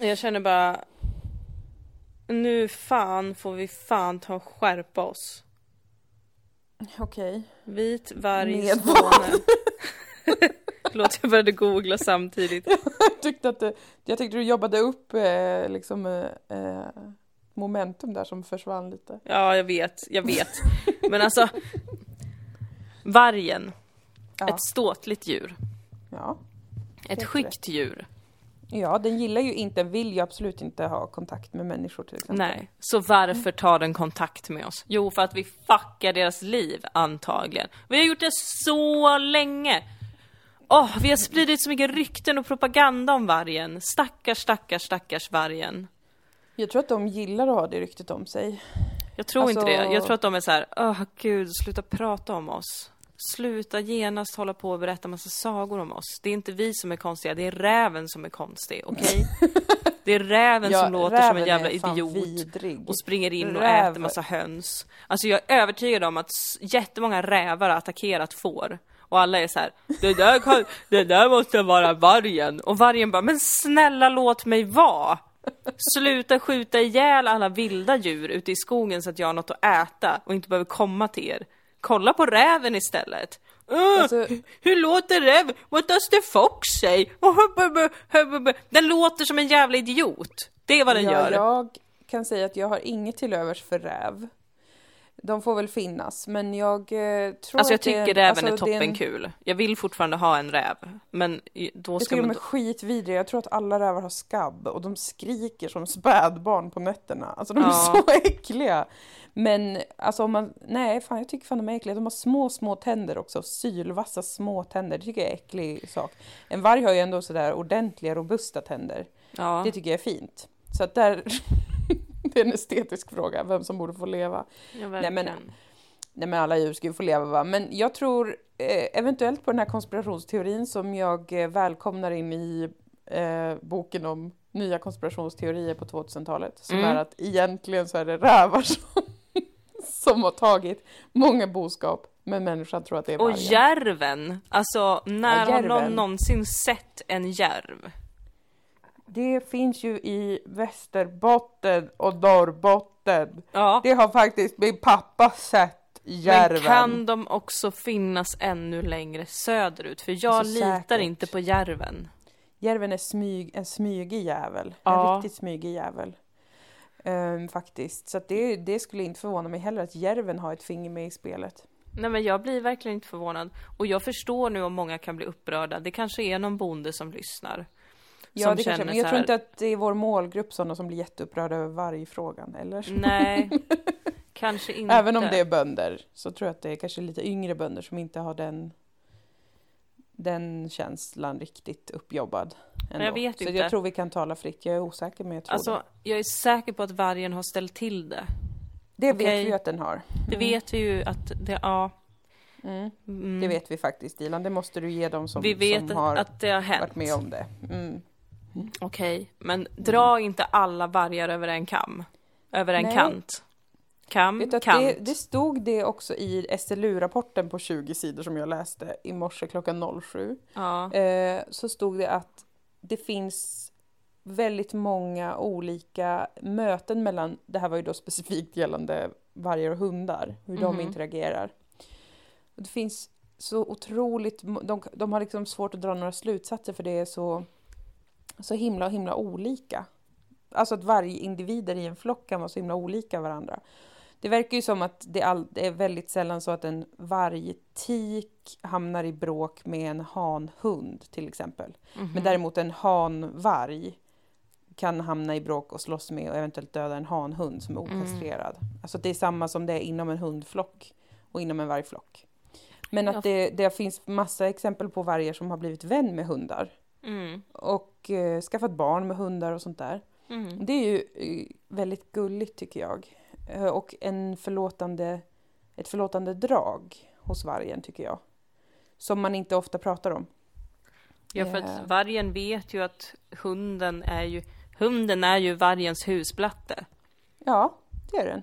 Speaker 2: jag känner bara, nu fan får vi fan ta och skärpa oss.
Speaker 1: Okej.
Speaker 2: Vit varg i Skåne. [laughs] Förlåt, jag började googla samtidigt. [laughs]
Speaker 1: Jag tyckte att det, jag tyckte du jobbade upp eh, liksom eh, eh, momentum där som försvann lite.
Speaker 2: Ja, jag vet, jag vet. Men alltså, vargen,
Speaker 1: Ja.
Speaker 2: ett ståtligt djur,
Speaker 1: Ja.
Speaker 2: ett skyggt djur.
Speaker 1: ja, den gillar ju inte, vill ju absolut inte ha kontakt med människor till exempel.
Speaker 2: Nej, så varför tar den kontakt med oss? Jo, för att vi fuckar deras liv, antagligen. Vi har gjort det så länge! Åh, vi har spridit så mycket rykten och propaganda om vargen. Stackars, stackars, stackars vargen.
Speaker 1: Jag tror att de gillar att ha det ryktet om sig.
Speaker 2: Jag tror
Speaker 1: Alltså-
Speaker 2: inte det. Jag tror att de är så här, åh gud, sluta prata om oss. Sluta genast hålla på och berätta massa sagor om oss. Det är inte vi som är konstiga, det är räven som är konstig, okej? [laughs] Det är räven som låter som en jävla idiot.
Speaker 1: Vidrig.
Speaker 2: och springer in och
Speaker 1: Räv.
Speaker 2: äter massa höns. Alltså jag är övertygad om att jättemånga rävar har attackerat får. Och alla är så här, det där, kan, det där måste vara vargen. Och vargen bara, men snälla låt mig vara. Sluta skjuta ihjäl alla vilda djur ute i skogen så att jag har något att äta och inte behöver komma till er. Kolla på räven istället. Uh,
Speaker 1: Alltså-
Speaker 2: hur låter räven? What does the fox say? Den låter som en jävla idiot. Det är vad den
Speaker 1: ja,
Speaker 2: gör.
Speaker 1: Jag kan säga att jag har inget till övers för räv. De får väl finnas, men jag eh, tror
Speaker 2: Alltså jag
Speaker 1: det är
Speaker 2: tycker
Speaker 1: en-
Speaker 2: räven
Speaker 1: alltså,
Speaker 2: är
Speaker 1: det
Speaker 2: toppen
Speaker 1: en-
Speaker 2: kul. Jag vill fortfarande ha en räv, men då
Speaker 1: Jag
Speaker 2: ska
Speaker 1: tycker de
Speaker 2: man...
Speaker 1: är skitvidriga. Jag tror att alla rävar har skabb och de skriker som spädbarn på nätterna. Alltså de är
Speaker 2: Ja. [laughs]
Speaker 1: så äckliga. Men alltså om man, nej fan jag tycker fan de är äckliga. De har små, små tänder också. Sylvassa små tänder. Det tycker jag är en äcklig sak. En varg har ju ändå sådär ordentliga, robusta tänder.
Speaker 2: Ja.
Speaker 1: Det tycker jag är fint. Så att där, [laughs] det är en estetisk fråga, vem som borde få leva.
Speaker 2: ja,
Speaker 1: Nej, men-. Nej men alla djur ska ju få leva va. Men jag tror eh, eventuellt på den här konspirationsteorin som jag eh, välkomnar in i eh, boken om nya konspirationsteorier på 2000-talet. Som
Speaker 2: Mm.
Speaker 1: är att egentligen så är det rävar som, [laughs] som har tagit många boskap. Men människan tror att det är
Speaker 2: Och
Speaker 1: vargen.
Speaker 2: järven! Alltså, när
Speaker 1: Ja,
Speaker 2: har någon
Speaker 1: järven.
Speaker 2: någonsin sett en järv?
Speaker 1: Det finns ju i Västerbotten och Norrbotten.
Speaker 2: Ja.
Speaker 1: Det har faktiskt min pappa sett järven.
Speaker 2: Men kan de också finnas ännu längre söderut? För jag
Speaker 1: Alltså,
Speaker 2: litar
Speaker 1: säkert.
Speaker 2: inte på järven.
Speaker 1: Järven är smyg, en smygig jävel.
Speaker 2: Ja.
Speaker 1: En riktigt smygig jävel. Ehm, faktiskt. Så det, det skulle inte förvåna mig heller att järven har ett finger med i spelet.
Speaker 2: Nej men jag blir verkligen inte förvånad. Och jag förstår nu om många kan bli upprörda. Det kanske är någon bonde som lyssnar.
Speaker 1: Ja, det kanske, men jag
Speaker 2: så
Speaker 1: tror
Speaker 2: här-
Speaker 1: inte att det är vår målgrupp sådana som blir jätteupprörda över vargfrågan, eller?
Speaker 2: Nej, [laughs] kanske inte.
Speaker 1: Även om det är bönder så tror jag att det är kanske lite yngre bönder som inte har den den känslan riktigt uppjobbad. Ändå.
Speaker 2: jag vet
Speaker 1: så
Speaker 2: inte.
Speaker 1: jag tror vi kan tala fritt. Jag är osäker men jag tror det.
Speaker 2: Alltså, jag är säker på att vargen har ställt till det.
Speaker 1: Det
Speaker 2: okej.
Speaker 1: vet vi ju att den har.
Speaker 2: Det vet vi ju att det, ja.
Speaker 1: Mm.
Speaker 2: Mm.
Speaker 1: Det vet vi faktiskt Dilan, det måste du ge dem som,
Speaker 2: vi vet
Speaker 1: som har
Speaker 2: att det har hänt.
Speaker 1: varit med om det. Mm.
Speaker 2: Okej, men dra inte alla vargar över en kam. Över en
Speaker 1: Nej.
Speaker 2: kant. Kam,
Speaker 1: Vet
Speaker 2: kant.
Speaker 1: det, det stod det också i SLU-rapporten på 20 sidor som jag läste i morse klockan 07.
Speaker 2: Ja.
Speaker 1: Eh, så stod det att det finns väldigt många olika möten mellan, det här var ju då specifikt gällande vargar och hundar, hur
Speaker 2: Mhm.
Speaker 1: de interagerar. Och det finns så otroligt, de, de har liksom svårt att dra några slutsatser för det är så, så himla himla olika. Alltså att varje individer i en flock kan vara så himla olika varandra. Det verkar ju som att det, är väldigt sällan så att en vargtik hamnar i bråk med en hanhund till exempel.
Speaker 2: Mhm.
Speaker 1: Men däremot en hanvarg kan hamna i bråk och slåss med och eventuellt döda en hanhund som är
Speaker 2: Mm.
Speaker 1: okastrerad. Alltså det är samma som det är inom en hundflock och inom en vargflock. Men att det, det finns massa exempel på vargar som har blivit vän med hundar.
Speaker 2: Mm.
Speaker 1: Och eh, skaffat barn med hundar och sånt där.
Speaker 2: Mm.
Speaker 1: Det är ju eh, väldigt gulligt tycker jag. Eh, Och en förlåtande, ett förlåtande drag hos vargen tycker jag. Som man inte ofta pratar om.
Speaker 2: Ja, för
Speaker 1: Eh.
Speaker 2: att vargen vet ju att hunden är ju, hunden är ju vargens husblatte.
Speaker 1: Ja, det är den.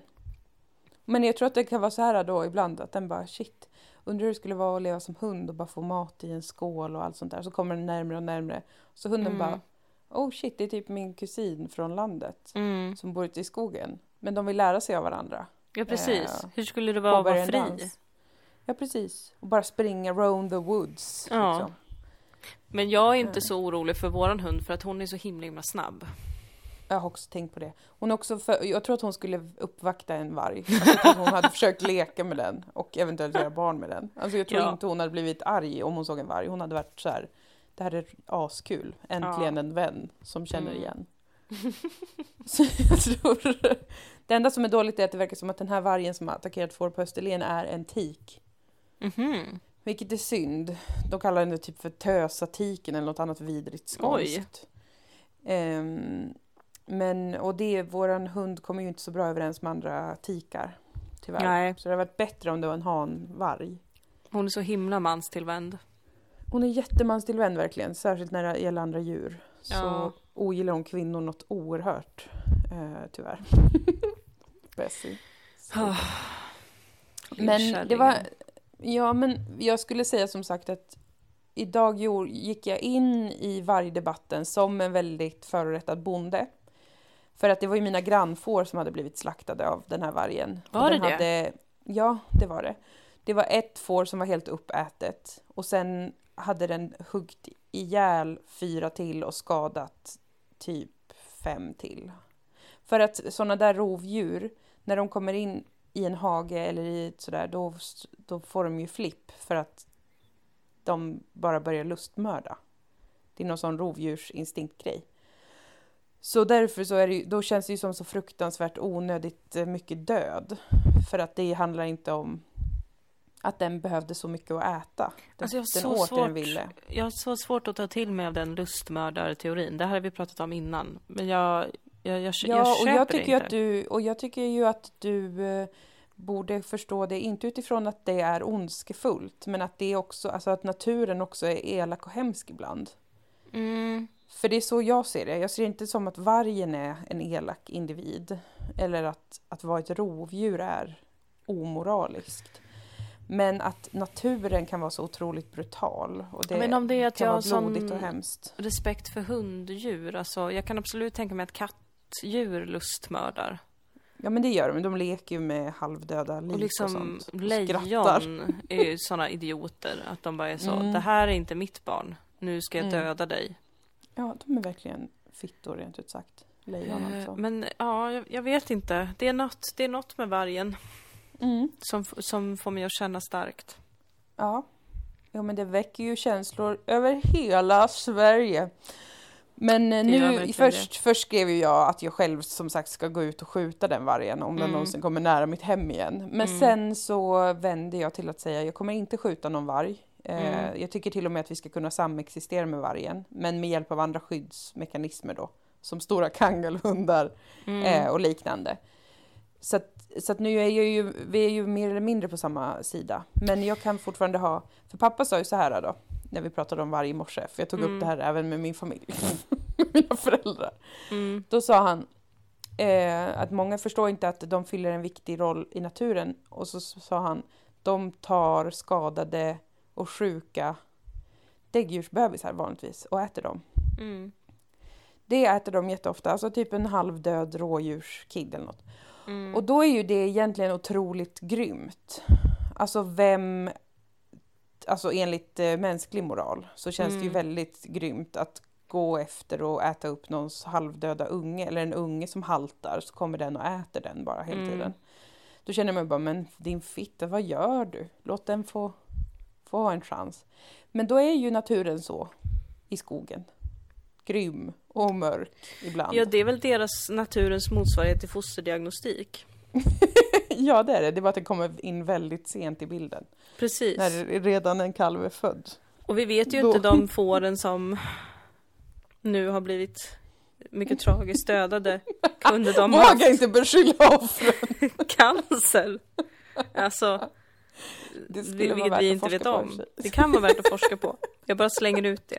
Speaker 1: Men jag tror att det kan vara så här då ibland att den bara shit, undrar hur det skulle vara att leva som hund och bara få mat i en skål och allt sånt där. Så kommer den närmare och närmare. Så hunden
Speaker 2: Mm.
Speaker 1: bara, oh shit, det är typ min kusin från landet
Speaker 2: Mm.
Speaker 1: som bor ute i skogen. Men de vill lära sig av varandra.
Speaker 2: Ja, precis.
Speaker 1: Eh,
Speaker 2: Hur skulle det vara att vara fri?
Speaker 1: dans. Ja, precis. Och bara springa round the woods.
Speaker 2: Ja.
Speaker 1: Liksom.
Speaker 2: Men jag är inte
Speaker 1: Mm.
Speaker 2: så orolig för våran hund för att hon är så himla himla snabb.
Speaker 1: Jag har också tänkt på det. Hon också för, jag tror att hon skulle uppvakta en varg. Alltså, hon hade försökt leka med den och eventuellt göra barn med den. Alltså, jag tror
Speaker 2: Ja.
Speaker 1: inte hon hade blivit arg om hon såg en varg. Hon hade varit så här, det här är askul. Äntligen
Speaker 2: Ja.
Speaker 1: en vän som känner
Speaker 2: Mm.
Speaker 1: igen. [laughs] Så jag tror, det enda som är dåligt är att det verkar som att den här vargen som har attackerat får på Österlen är en tik.
Speaker 2: Mhm.
Speaker 1: Vilket är synd. De kallar den typ för tösatiken eller något annat vidrigt skånskt. Men, och det, våran hund kommer ju inte så bra överens med andra tikar. Tyvärr.
Speaker 2: Nej.
Speaker 1: Så det hade varit bättre om det var en hanvarg.
Speaker 2: Hon är så himla manstillvänd.
Speaker 1: Hon är jättemanstillvänd verkligen, särskilt när det gäller andra djur. Så
Speaker 2: Ja.
Speaker 1: ogillar hon kvinnor något oerhört, eh, tyvärr. [laughs] Bessie.
Speaker 2: Ah,
Speaker 1: Men det var, ja men jag skulle säga som sagt att idag gick jag in i vargdebatten som en väldigt förorättad bonde. För att det var ju mina grannfår som hade blivit slaktade av den här vargen. Och
Speaker 2: Var
Speaker 1: den
Speaker 2: det det?
Speaker 1: Hade, ja, det var det. Det var ett får som var helt uppätet och sen hade den huggit ihjäl fyra till och skadat typ fem till. För att sådana där rovdjur, när de kommer in i en hage eller i sådär, då, då får de ju flipp för att de bara börjar lustmörda. Det är någon sån rovdjursinstinktgrej. Så därför så är det då känns det ju som så fruktansvärt onödigt eh, mycket död. För att det handlar inte om att den behövde så mycket att äta. Den,
Speaker 2: Alltså jag har så
Speaker 1: åt det den
Speaker 2: svårt-
Speaker 1: ville.
Speaker 2: Jag har så svårt att ta till mig av den lustmördarteorin. Det här har vi pratat om innan. Men jag, jag, jag, jag
Speaker 1: Ja, och
Speaker 2: köper
Speaker 1: jag
Speaker 2: det
Speaker 1: tycker
Speaker 2: inte.
Speaker 1: att du, och jag tycker ju att du eh, borde förstå det, inte utifrån att det är ondskefullt, men att det är också, alltså att naturen också är elak och hemsk ibland.
Speaker 2: Mm.
Speaker 1: För det är så jag ser det. Jag ser det inte som att vargen är en elak individ. Eller att, att vara ett rovdjur är omoraliskt. Men att naturen kan vara så otroligt brutal. Och det
Speaker 2: Men om det är att
Speaker 1: kan
Speaker 2: jag
Speaker 1: vara
Speaker 2: har sån-
Speaker 1: och.
Speaker 2: Respekt för hunddjur. Alltså, jag kan absolut tänka mig att kattdjur lustmördar.
Speaker 1: Ja men det gör de. De leker ju med halvdöda lik
Speaker 2: Och
Speaker 1: och,
Speaker 2: liksom
Speaker 1: sånt. Och
Speaker 2: lejon
Speaker 1: skrattar.
Speaker 2: är ju sådana idioter. Att de bara är så,
Speaker 1: Mm.
Speaker 2: det här är inte mitt barn. Nu ska jag
Speaker 1: Mm.
Speaker 2: döda dig.
Speaker 1: Ja, de är verkligen fittor rent ut sagt. Lejon alltså.
Speaker 2: Men ja, jag, jag vet inte. Det är något, det är något med vargen
Speaker 1: Mm.
Speaker 2: som, som får mig att känna starkt.
Speaker 1: Ja. Jo men det väcker ju känslor över hela Sverige. Men eh,
Speaker 2: Det
Speaker 1: nu, först, först skrev jag att jag själv som sagt ska gå ut och skjuta den vargen om den
Speaker 2: Mm.
Speaker 1: någonsin kommer nära mitt hem igen. Men
Speaker 2: Mm.
Speaker 1: sen så vände jag till att säga jag kommer inte skjuta någon varg. Eh,
Speaker 2: Mm.
Speaker 1: Jag tycker till och med att vi ska kunna samexistera med vargen, men med hjälp av andra skyddsmekanismer då. Som stora [laughs] kangelhundar
Speaker 2: Mm.
Speaker 1: eh, och liknande. Så att, så att nu är jag ju, vi är ju mer eller mindre på samma sida. Men jag kan fortfarande ha, för pappa sa ju så här då, när vi pratade om varg i morse, för jag tog
Speaker 2: Mm.
Speaker 1: upp det här även med min familj, [laughs] mina föräldrar.
Speaker 2: Mm.
Speaker 1: Då sa han eh, att många förstår inte att de fyller en viktig roll i naturen. Och så sa han, de tar skadade och sjuka däggdjursbebisar vanligtvis och äter dem.
Speaker 2: Mm.
Speaker 1: Det äter de jätteofta, alltså typ en halvdöd rådjurskid eller något.
Speaker 2: Mm.
Speaker 1: Och då är ju det egentligen otroligt grymt. Alltså vem, alltså enligt eh, mänsklig moral så känns det ju
Speaker 2: Mm.
Speaker 1: väldigt grymt att gå efter och äta upp någons halvdöda unge eller en unge som haltar så kommer den och äter den bara hela
Speaker 2: Mm.
Speaker 1: tiden. Då känner man bara, men din fitta, vad gör du? Låt den få, få ha en chans. Men då är ju naturen så i skogen. Grym och mörk ibland.
Speaker 2: Ja, det är väl deras naturens motsvarighet till fosterdiagnostik. [laughs]
Speaker 1: Ja, det är det. Det är bara att det kommer in väldigt sent i bilden.
Speaker 2: Precis.
Speaker 1: När redan en kalv är född.
Speaker 2: Och vi vet ju
Speaker 1: Då-
Speaker 2: inte de [laughs] fåren som nu har blivit mycket tragiskt dödade. Kunde de ha
Speaker 1: Våga inte beskylla offren. [laughs]
Speaker 2: cancer? Alltså,
Speaker 1: Det skulle
Speaker 2: vil-
Speaker 1: vara
Speaker 2: vilket
Speaker 1: värt
Speaker 2: vi inte vet
Speaker 1: på
Speaker 2: om.
Speaker 1: sig.
Speaker 2: Det kan vara värt att forska på. [laughs] Jag bara slänger ut det.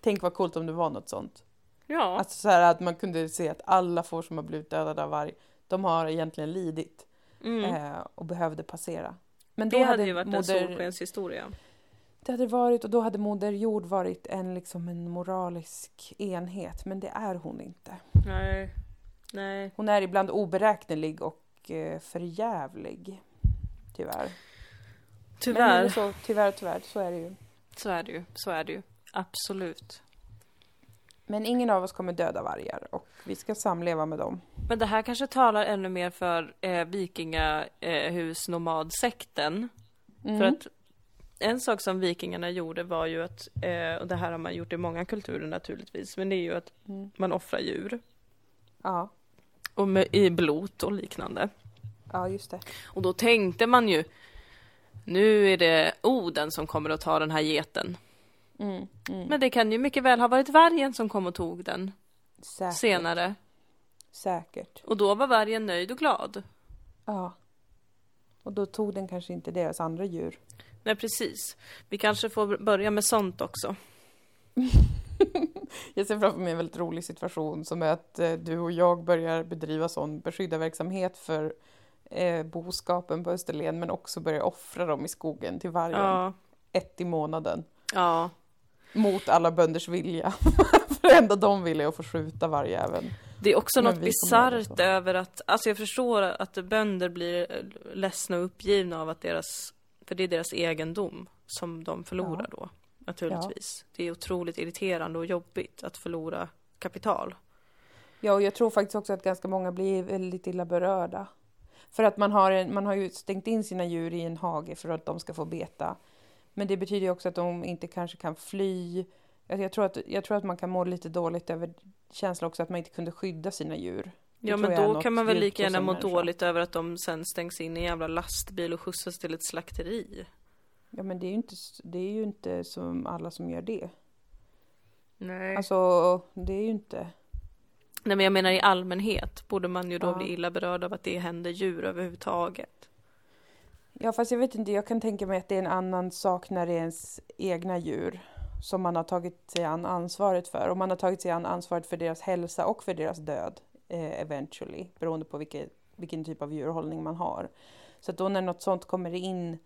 Speaker 1: Tänk vad coolt om det var något sånt.
Speaker 2: Ja,
Speaker 1: Alltså så här att man kunde se att alla får som har blivit dödade av varg, de har egentligen lidit
Speaker 2: mm.
Speaker 1: eh, och behövde passera. Men då
Speaker 2: det hade ju varit en
Speaker 1: moder,
Speaker 2: solskenshistoria.
Speaker 1: Det hade varit och då hade Moder Jord varit en, liksom en moralisk enhet, men det är hon inte.
Speaker 2: Nej, nej.
Speaker 1: Hon är ibland oberäknelig och eh, förjävlig. Tyvärr. Men
Speaker 2: Tyvärr.
Speaker 1: är så, tyvärr, tyvärr, så är det ju.
Speaker 2: Så är det ju. Så är det ju. Absolut.
Speaker 1: Men ingen av oss kommer döda vargar och vi ska samleva med dem.
Speaker 2: Men det här kanske talar ännu mer för eh, vikingahusnomadsekten.
Speaker 1: Mm.
Speaker 2: För att en sak som vikingarna gjorde var ju att, eh, och det här har man gjort i många kulturer naturligtvis, men det är ju att
Speaker 1: Mm.
Speaker 2: man offrar djur.
Speaker 1: Ja,
Speaker 2: Och med, i blot och liknande.
Speaker 1: Ja, just det.
Speaker 2: Och då tänkte man ju, nu är det Oden som kommer att ta den här geten.
Speaker 1: Mm, mm.
Speaker 2: Men det kan ju mycket väl ha varit vargen som kom och tog den
Speaker 1: Säkert.
Speaker 2: senare.
Speaker 1: Säkert.
Speaker 2: Och då var vargen nöjd och glad.
Speaker 1: Ja. Och då tog den kanske inte deras andra djur.
Speaker 2: Nej, precis. Vi kanske får börja med sånt också. [laughs]
Speaker 1: Jag ser framför mig en väldigt rolig situation som är att eh, du och jag börjar bedriva sån beskyddarverksamhet för eh, boskapen på Österlen men också börjar offra dem i skogen till vargen.
Speaker 2: Ja,
Speaker 1: Ett i månaden.
Speaker 2: ja.
Speaker 1: Mot alla bönders vilja. [laughs] för det enda de vill är att få skjuta vargjäveln.
Speaker 2: Det är också
Speaker 1: Men
Speaker 2: något bisarrt över att, alltså jag förstår att bönder blir eh, ledsna och uppgivna av att deras, för det är deras egendom som de förlorar då, naturligtvis. Det är otroligt irriterande och jobbigt att förlora kapital.
Speaker 1: Ja, och jag tror faktiskt också att ganska många blir väldigt illa berörda. För att man har, en, man har ju stängt in sina djur i en hage för att de ska få beta. Men det betyder ju också att de inte kanske kan fly. Jag, tror att, jag tror att man kan må lite dåligt över känslan också att man inte kunde skydda sina djuр. Det
Speaker 2: Ja men då kan man väl lika gärna må dåligt över att de sen stängs in i en jävla lastbil och skjutsas till ett slakteri.
Speaker 1: Ja, men det är ju inte, det är ju inte som alla som gör det.
Speaker 2: Nej.
Speaker 1: Alltså, det är ju inte...
Speaker 2: Nej men jag menar i allmänhet borde man ju då
Speaker 1: Ja.
Speaker 2: bli illa berörd av att det händer djur överhuvudtaget.
Speaker 1: Ja, fast jag vet inte, jag kan tänka mig att det är en annan sak när det är ens egna djur som man har tagit sig an ansvaret för. Och man har tagit sig an ansvaret för deras hälsa och för deras död eh, eventually, beroende på vilken, vilken typ av djurhållning man har. Så då när något sånt kommer in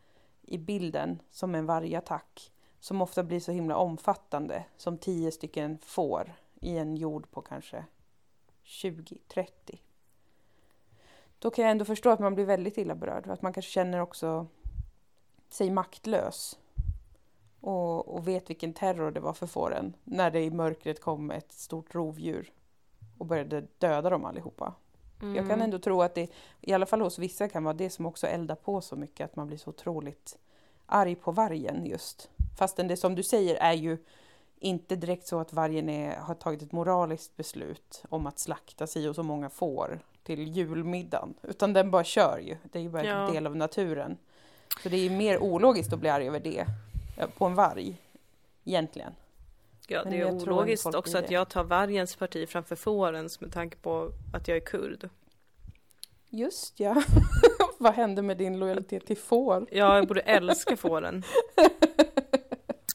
Speaker 1: i bilden som en vargattack, som ofta blir så himla omfattande, som tio stycken får i en jord på kanske 20-30. Då kan jag ändå förstå att man blir väldigt illa berörd och att man kanske känner också sig maktlös. Och, och vet vilken terror det var för fåren när det i mörkret kom ett stort rovdjur och började döda dem allihopa. Jag kan
Speaker 2: Mm.
Speaker 1: ändå tro att det, i alla fall hos vissa, kan vara det som också eldar på så mycket att man blir så otroligt arg på vargen just. Fastän det som du säger är ju inte direkt så att vargen är, har tagit ett moraliskt beslut om att slakta sig och så många får till julmiddagen. Utan den bara kör ju. Det är ju bara
Speaker 2: Ja.
Speaker 1: en del av naturen. Så det är ju mer ologiskt att bli arg över det eh, på en varg. Egentligen.
Speaker 2: Ja,
Speaker 1: Men
Speaker 2: det är ologiskt också att jag tar vargens parti framför fårens med tanke på att jag är kurd.
Speaker 1: Just ja. [laughs] Vad hände med din lojalitet till får?
Speaker 2: Ja, jag borde älska fåren. [laughs]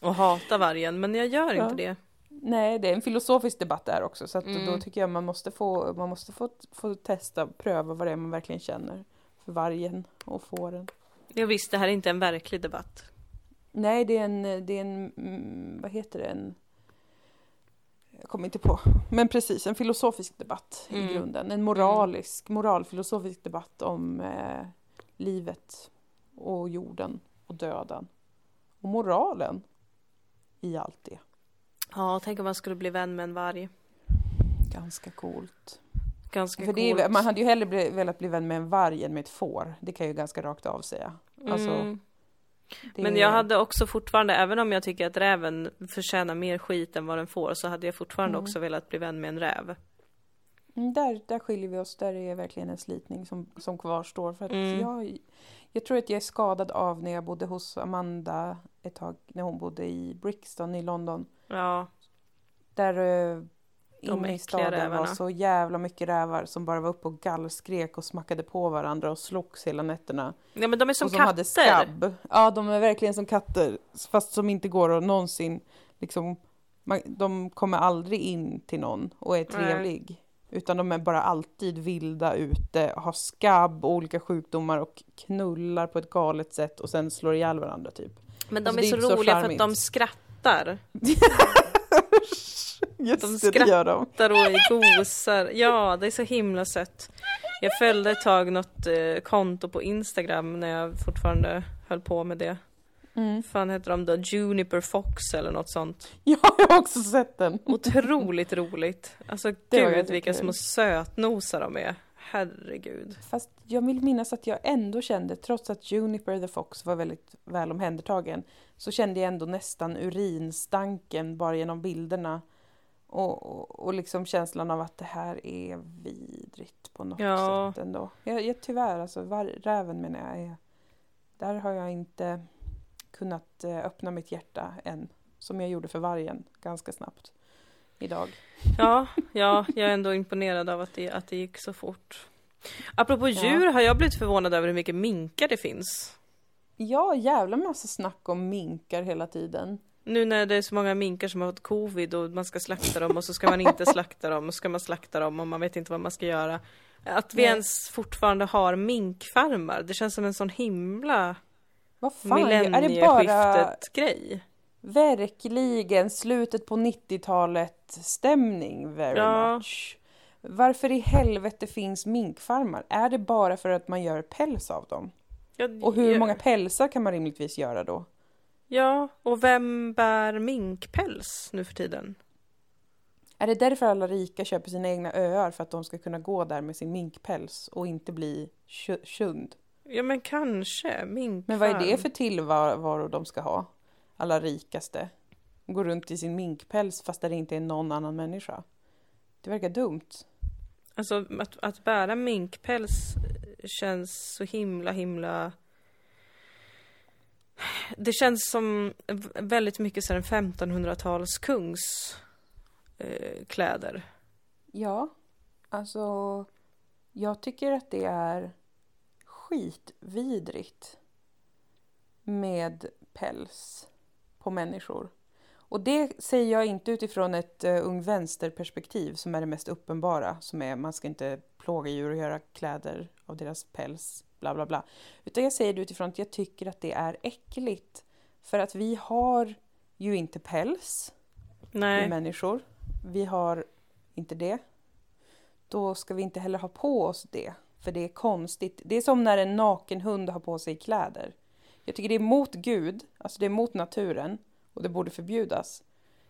Speaker 2: Och hata vargen, men jag gör
Speaker 1: Ja.
Speaker 2: inte det.
Speaker 1: Nej, det är en filosofisk debatt där också. Så
Speaker 2: Mm.
Speaker 1: då tycker jag man måste, få, man måste få, få testa, pröva vad det är man verkligen känner för vargen och fåren.
Speaker 2: Jag visste, det här är inte en verklig debatt.
Speaker 1: Nej, det är en, det är en mm, vad heter det, en jag kommer inte på, men precis en filosofisk debatt
Speaker 2: Mm.
Speaker 1: i grunden. En moralisk, moralfilosofisk debatt om eh, livet och jorden och döden. Och moralen i allt det.
Speaker 2: Ja, tänk om man skulle bli vän med en varg.
Speaker 1: Ganska coolt.
Speaker 2: Ganska
Speaker 1: För
Speaker 2: coolt.
Speaker 1: är, man hade ju hellre bli, velat bli vän med en varg än med ett får. Det kan jag ju ganska rakt av säga. Alltså,
Speaker 2: Mm.
Speaker 1: det
Speaker 2: Men jag hade också fortfarande, även om jag tycker att räven förtjänar mer skit än vad den får, så hade jag fortfarande
Speaker 1: Mm.
Speaker 2: också velat bli vän med en räv.
Speaker 1: Mm, där, där skiljer vi oss. Där är det verkligen en slitning som, som kvarstår. För att
Speaker 2: Mm.
Speaker 1: jag, jag tror att jag är skadad av när jag bodde hos Amanda ett tag när hon bodde i Brixton i London.
Speaker 2: Ja,
Speaker 1: Där
Speaker 2: De
Speaker 1: inne i staden var
Speaker 2: rävarna.
Speaker 1: så jävla mycket rävar som bara var uppe och gallskrek och smackade på varandra och slogs hela nätterna.
Speaker 2: ja men de är som,
Speaker 1: och som
Speaker 2: katter.
Speaker 1: hade skabb. Ja, de är verkligen som katter. Fast som inte går att någonsin liksom... Man, de kommer aldrig in till någon och är trevlig. Utan de är bara alltid vilda ute, har skabb och olika sjukdomar och knullar på ett galet sätt och sen slår ihjäl varandra typ.
Speaker 2: Men de
Speaker 1: Alltså,
Speaker 2: är
Speaker 1: det är
Speaker 2: så
Speaker 1: inte så
Speaker 2: roliga för att de skrattar. [laughs]
Speaker 1: Just
Speaker 2: De
Speaker 1: det, det gör de.
Speaker 2: Skrattar och gosar. Ja, det är så himla sött. Jag följde ett tag något eh, konto på Instagram när jag fortfarande höll på med det.
Speaker 1: Mm.
Speaker 2: fan heter de då? Juniper Fox eller något sånt. [laughs]
Speaker 1: Ja, jag har också sett den.
Speaker 2: Otroligt roligt. Alltså [laughs] gud vilka små sötnosar de är. Herregud.
Speaker 1: Fast jag vill minnas att jag ändå kände, trots att Juniper the Fox var väldigt väl omhändertagen, så kände jag ändå nästan urinstanken bara genom bilderna. Och, och, och liksom känslan av att det här är vidrigt på något
Speaker 2: Ja.
Speaker 1: sätt ändå. Jag, jag, tyvärr, alltså var, räven menar jag, är, där har jag inte kunnat eh, öppna mitt hjärta än. Som jag gjorde för vargen ganska snabbt idag.
Speaker 2: Ja, [laughs] ja, jag är ändå imponerad av att det, att det gick så fort. Apropå
Speaker 1: Ja.
Speaker 2: djur har jag blivit förvånad över hur mycket minkar det finns.
Speaker 1: Ja, jävla massa snack om minkar hela tiden.
Speaker 2: Nu när det är så många minkar som har fått covid och man ska slakta dem och så ska man inte [laughs] slakta dem och så ska man slakta dem och man vet inte vad man ska göra. Att vi
Speaker 1: Nej.
Speaker 2: ens fortfarande har minkfarmar, det känns som en sån himla
Speaker 1: Vad fan, är det bara
Speaker 2: millennieskiftet-grej.
Speaker 1: verkligen slutet på 90-talet stämning very
Speaker 2: Ja.
Speaker 1: much? Varför i helvete finns minkfarmar? Är det bara för att man gör päls av dem?
Speaker 2: Ja,
Speaker 1: Och hur
Speaker 2: ja,
Speaker 1: många pälsar kan man rimligtvis göra då?
Speaker 2: Ja, och vem bär minkpäls nu för tiden?
Speaker 1: Är det därför alla rika köper sina egna öar för att de ska kunna gå där med sin minkpäls och inte bli tju- tjund?
Speaker 2: Ja men kanske, minkfarm.
Speaker 1: Men vad är det för tillvaro de ska ha? Alla rikaste. Går runt i sin minkpäls fast det inte är någon annan människa. Det verkar dumt.
Speaker 2: Alltså att, att bära minkpäls känns så himla himla Det känns som väldigt mycket så en 1500-tals kungs eh, kläder.
Speaker 1: Ja, alltså jag tycker att det är skitvidrigt med päls på människor. Och det säger jag inte utifrån ett uh, ung vänsterperspektiv som är det mest uppenbara, som är man ska inte plåga djur och göra kläder av deras päls, bla bla bla. Utan jag säger det utifrån att jag tycker att det är äckligt. För att vi har ju inte päls,
Speaker 2: Nej,
Speaker 1: människor. Vi har inte det. Då ska vi inte heller ha på oss det. För det är konstigt. Det är som när en naken hund har på sig kläder. Jag tycker det är mot Gud, alltså det är mot naturen. Och det borde förbjudas.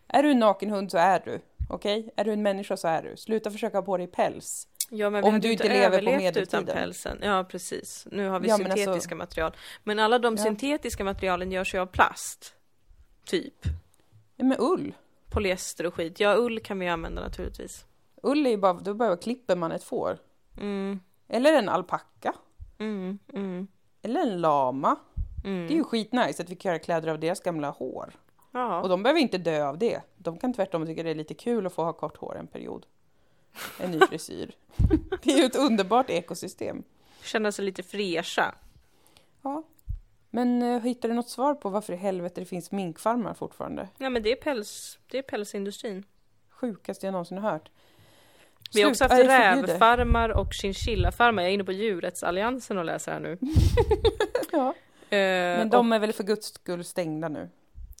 Speaker 1: Är du en naken hund så är du. Okej? Är du en människa så är du. Sluta försöka ha på dig päls.
Speaker 2: ja, men
Speaker 1: om du inte lever på
Speaker 2: överlevt utan
Speaker 1: medeltiden.
Speaker 2: pälsen. Ja precis, nu har vi
Speaker 1: Ja, men alltså-
Speaker 2: syntetiska material. Men alla de
Speaker 1: Ja.
Speaker 2: syntetiska materialen görs ju av plast. Typ.
Speaker 1: Ja, men ull.
Speaker 2: Polyester och skit. Ja, ull kan vi använda naturligtvis.
Speaker 1: Ull är ju bara, då bara klipper man ett får.
Speaker 2: Mm,
Speaker 1: Eller en alpacka.
Speaker 2: mm, mm,
Speaker 1: Eller en lama.
Speaker 2: mm.
Speaker 1: Det är ju skitnice att vi kan göra kläder av deras gamla hår.
Speaker 2: Ja.
Speaker 1: Och de behöver inte dö av det. De kan tvärtom tycka det är lite kul att få ha kort hår en period. En ny [laughs] frisyr. det är ju ett underbart ekosystem.
Speaker 2: Känna sig lite fräscha.
Speaker 1: Ja. Men uh, hittar du något svar på varför i helvete det finns minkfarmar fortfarande?
Speaker 2: Nej men det är päls, det är pälsindustrin.
Speaker 1: Sjukaste jag någonsin har hört.
Speaker 2: Vi har också haft rävfarmar och chinchillafarmar. Jag är inne på djurrättsalliansen och läser här nu. [laughs]
Speaker 1: Ja.
Speaker 2: Eh,
Speaker 1: Men de är väl för guds skull stängda nu?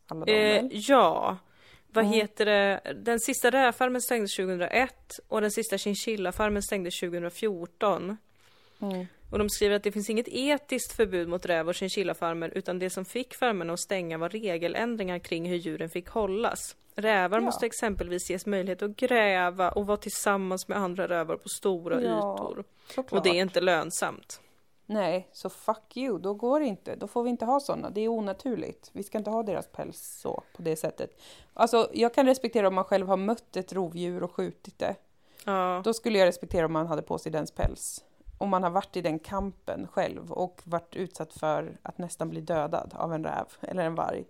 Speaker 1: Alla de
Speaker 2: Eh, ja. Vad
Speaker 1: Mm.
Speaker 2: heter det? Den sista rävfarmen stängdes 2001 och den sista chinchillafarmen stängdes 2014.
Speaker 1: Mm.
Speaker 2: Och de skriver att det finns inget etiskt förbud mot räv och chinchillafarmer utan det som fick farmerna att stänga var regeländringar kring hur djuren fick hållas. Rävar
Speaker 1: Ja.
Speaker 2: måste exempelvis ges möjlighet att gräva och vara tillsammans med andra rävar på stora
Speaker 1: Ja,
Speaker 2: ytor.
Speaker 1: Såklart.
Speaker 2: Och det är inte lönsamt.
Speaker 1: Nej, så fuck you. Då går det inte. Då får vi inte ha sådana. Det är onaturligt. Vi ska inte ha deras päls så, på det sättet. Alltså, jag kan respektera om man själv har mött ett rovdjur och skjutit det.
Speaker 2: Ja.
Speaker 1: Då skulle jag respektera om man hade på sig dens päls. Om man har varit i den kampen själv och varit utsatt för att nästan bli dödad av en räv eller en varg.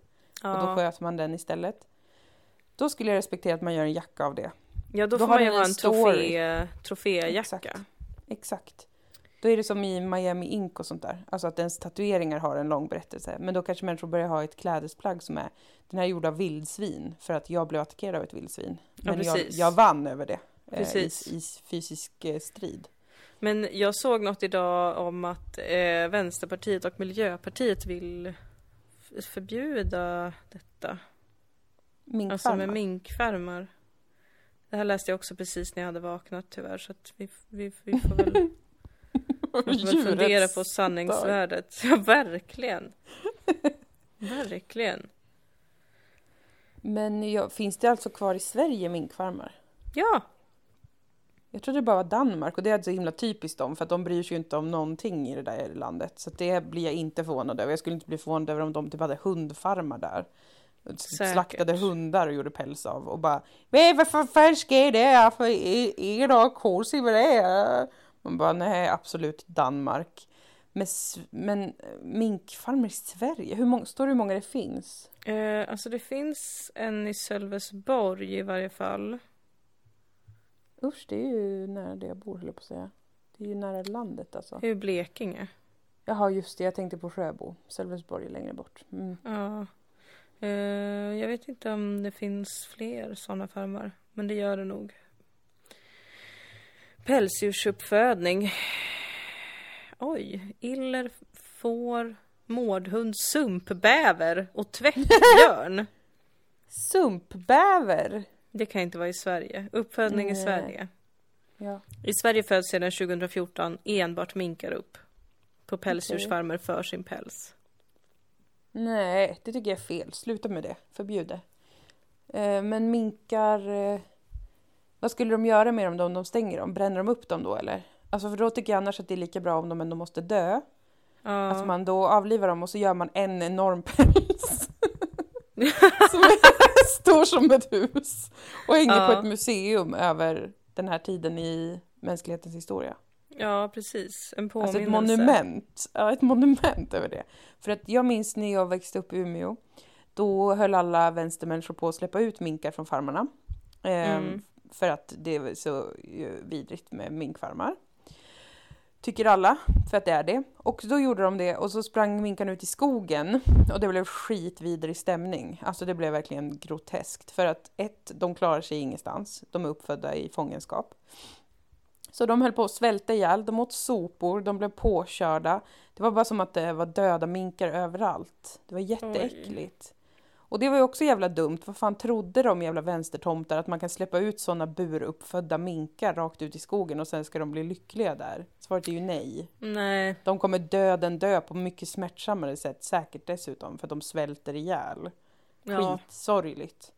Speaker 1: Och då
Speaker 2: Ja.
Speaker 1: sköt man den istället. Då skulle jag respektera att man gör en jacka av det.
Speaker 2: ja, då
Speaker 1: då
Speaker 2: får man ju ha
Speaker 1: en
Speaker 2: trofé, troféjacka.
Speaker 1: Exakt. Exakt. Då är det som i Miami Ink och sånt där. Alltså att ens tatueringar har en lång berättelse. Men då kanske människor börjar ha ett klädesplagg som är den här är gjord av vildsvin för att jag blev attackerad av ett vildsvin. Men jag,
Speaker 2: precis.
Speaker 1: jag vann över det eh, i, i fysisk eh, strid.
Speaker 2: Men jag såg något idag om att eh, Vänsterpartiet och Miljöpartiet vill förbjuda detta.
Speaker 1: Minkfarmar.
Speaker 2: Alltså med minkfarmar. Det här läste jag också precis när jag hade vaknat tyvärr så att vi, vi, vi får väl, [laughs] får fundera på sanningsvärdet. [laughs] Ja, verkligen. Verkligen.
Speaker 1: Men ja, finns det alltså kvar i Sverige minkfarmar?
Speaker 2: Ja,
Speaker 1: Jag trodde det bara var Danmark och det är så himla typiskt dem för att de bryr sig ju inte om någonting i det där landet. Så det blir jag inte förvånad över. Jag skulle inte bli förvånad över om de typ hade hundfarmar där.
Speaker 2: Säkert.
Speaker 1: Slaktade hundar och gjorde päls av och bara Men varför fan ska det? För är är det konstigt vad det är? Man bara nej absolut Danmark. Men, men eh, minkfarmer i Sverige, hur många, står det hur många det finns?
Speaker 2: eh, alltså det finns en i Sölvesborg i varje fall.
Speaker 1: Usch, det är ju nära det jag bor höll jag på att säga. Det är ju nära landet alltså.
Speaker 2: Det är ju Blekinge.
Speaker 1: Jaha, just det. Jag tänkte på Sjöbo. Sölvesborg är längre bort. Mm.
Speaker 2: Ja. Eh, jag vet inte om det finns fler sådana farmar, men det gör det nog. Pälsdjursuppfödning. Oj, iller, får, mårdhund, sumpbäver och tvättbjörn. [laughs]
Speaker 1: Sumpbäver!
Speaker 2: Det kan inte vara i Sverige. Uppfödning i
Speaker 1: Nej.
Speaker 2: Sverige.
Speaker 1: Ja.
Speaker 2: I Sverige föds sedan 2014 enbart minkar upp på pälsdjursfarmer för sin päls.
Speaker 1: Nej, det tycker jag är fel. Sluta med det. Förbjud det. Eh, men minkar... Eh, vad skulle de göra med dem då om de stänger dem? Bränner de upp dem då eller? Alltså för då tycker jag annars att det är lika bra om de ändå måste dö.
Speaker 2: Ja.
Speaker 1: Att man då avlivar dem och så gör man en enorm [laughs] päls. [laughs] [laughs] stor som ett hus. Och hänger
Speaker 2: Ja.
Speaker 1: på ett museum över den här tiden i mänsklighetens historia.
Speaker 2: ja, precis. En
Speaker 1: Alltså
Speaker 2: påminnelse.
Speaker 1: ett monument. Ja, ett monument över det. För att jag minns när jag växte upp i Umeå. Då höll alla vänstermänniskor på att släppa ut minkar från farmarna. Ehm,
Speaker 2: Mm.
Speaker 1: För att det är så vidrigt med minkfarmar. Tycker alla, för att det är det. Och då gjorde de det och så sprang minkarna ut i skogen. Och det blev skitvidrig stämning. Alltså det blev verkligen groteskt. För att ett, de klarar sig ingenstans. De är uppfödda i fångenskap. Så de höll på att svälta ihjäl, de åt sopor, de blev påkörda. Det var bara som att det var döda minkar överallt. Det var jätteäckligt. Och det var ju också jävla dumt. Vad fan trodde de jävla vänstertomtar att man kan släppa ut sådana buruppfödda minkar rakt ut i skogen och sen ska de bli lyckliga där? Svaret är ju nej.
Speaker 2: Nej,
Speaker 1: De kommer döden dö på mycket smärtsammare sätt, säkert dessutom, för att de svälter ihjäl.
Speaker 2: ja.
Speaker 1: Skitsorgligt.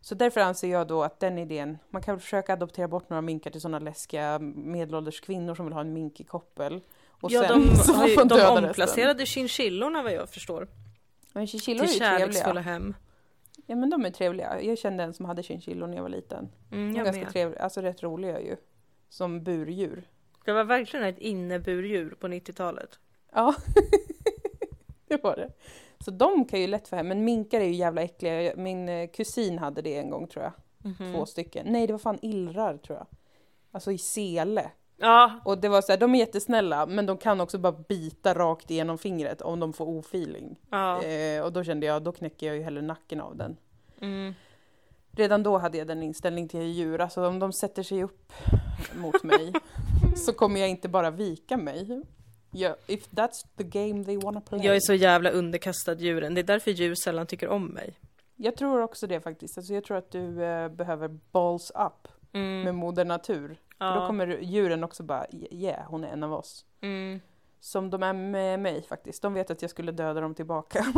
Speaker 1: Så därför anser jag då att den idén, man kan väl försöka adoptera bort några minkar till sådana läskiga medelålders kvinnor som vill ha en mink i koppel. Och
Speaker 2: ja,
Speaker 1: sen
Speaker 2: de, [laughs]
Speaker 1: så
Speaker 2: ju, de
Speaker 1: resten.
Speaker 2: omplacerade chinchillorna vad jag förstår.
Speaker 1: Men chinchillor är ju trevliga.
Speaker 2: hem.
Speaker 1: Ja men de är trevliga. Jag kände en som hade chinchillor när jag var liten.
Speaker 2: Mm, jag
Speaker 1: ganska
Speaker 2: med.
Speaker 1: trevliga, alltså rätt roliga ju. Som burdjur.
Speaker 2: Det var verkligen ett inneburdjur på 90-talet.
Speaker 1: Ja, [laughs] det var det. Så de kan ju lätt få hem, men minkar är ju jävla äckliga. Min eh, kusin hade det en gång tror jag.
Speaker 2: Mhm.
Speaker 1: Två stycken. Nej, det var fan illrar tror jag. Alltså i sele.
Speaker 2: Ja,
Speaker 1: Och det var så här, de är jättesnälla, men de kan också bara bita rakt igenom fingret om de får ofeeling.
Speaker 2: ja.
Speaker 1: Eh, och då kände jag, då knäcker jag ju hellre nacken av den.
Speaker 2: Mm.
Speaker 1: Redan då hade jag den inställning till djur, alltså om de sätter sig upp mot [laughs] mig så kommer jag inte bara vika mig. Ja, if that's the game they wanna play.
Speaker 2: Jag är så jävla underkastad djuren. Det är därför djur sällan tycker om mig.
Speaker 1: Jag tror också det faktiskt. Alltså jag tror att du eh, behöver balls up
Speaker 2: Mm.
Speaker 1: med moder natur. För
Speaker 2: ja.
Speaker 1: då kommer djuren också bara, yeah, hon är en av oss.
Speaker 2: mm.
Speaker 1: Som de är med mig faktiskt. De vet att jag skulle döda dem tillbaka. [laughs]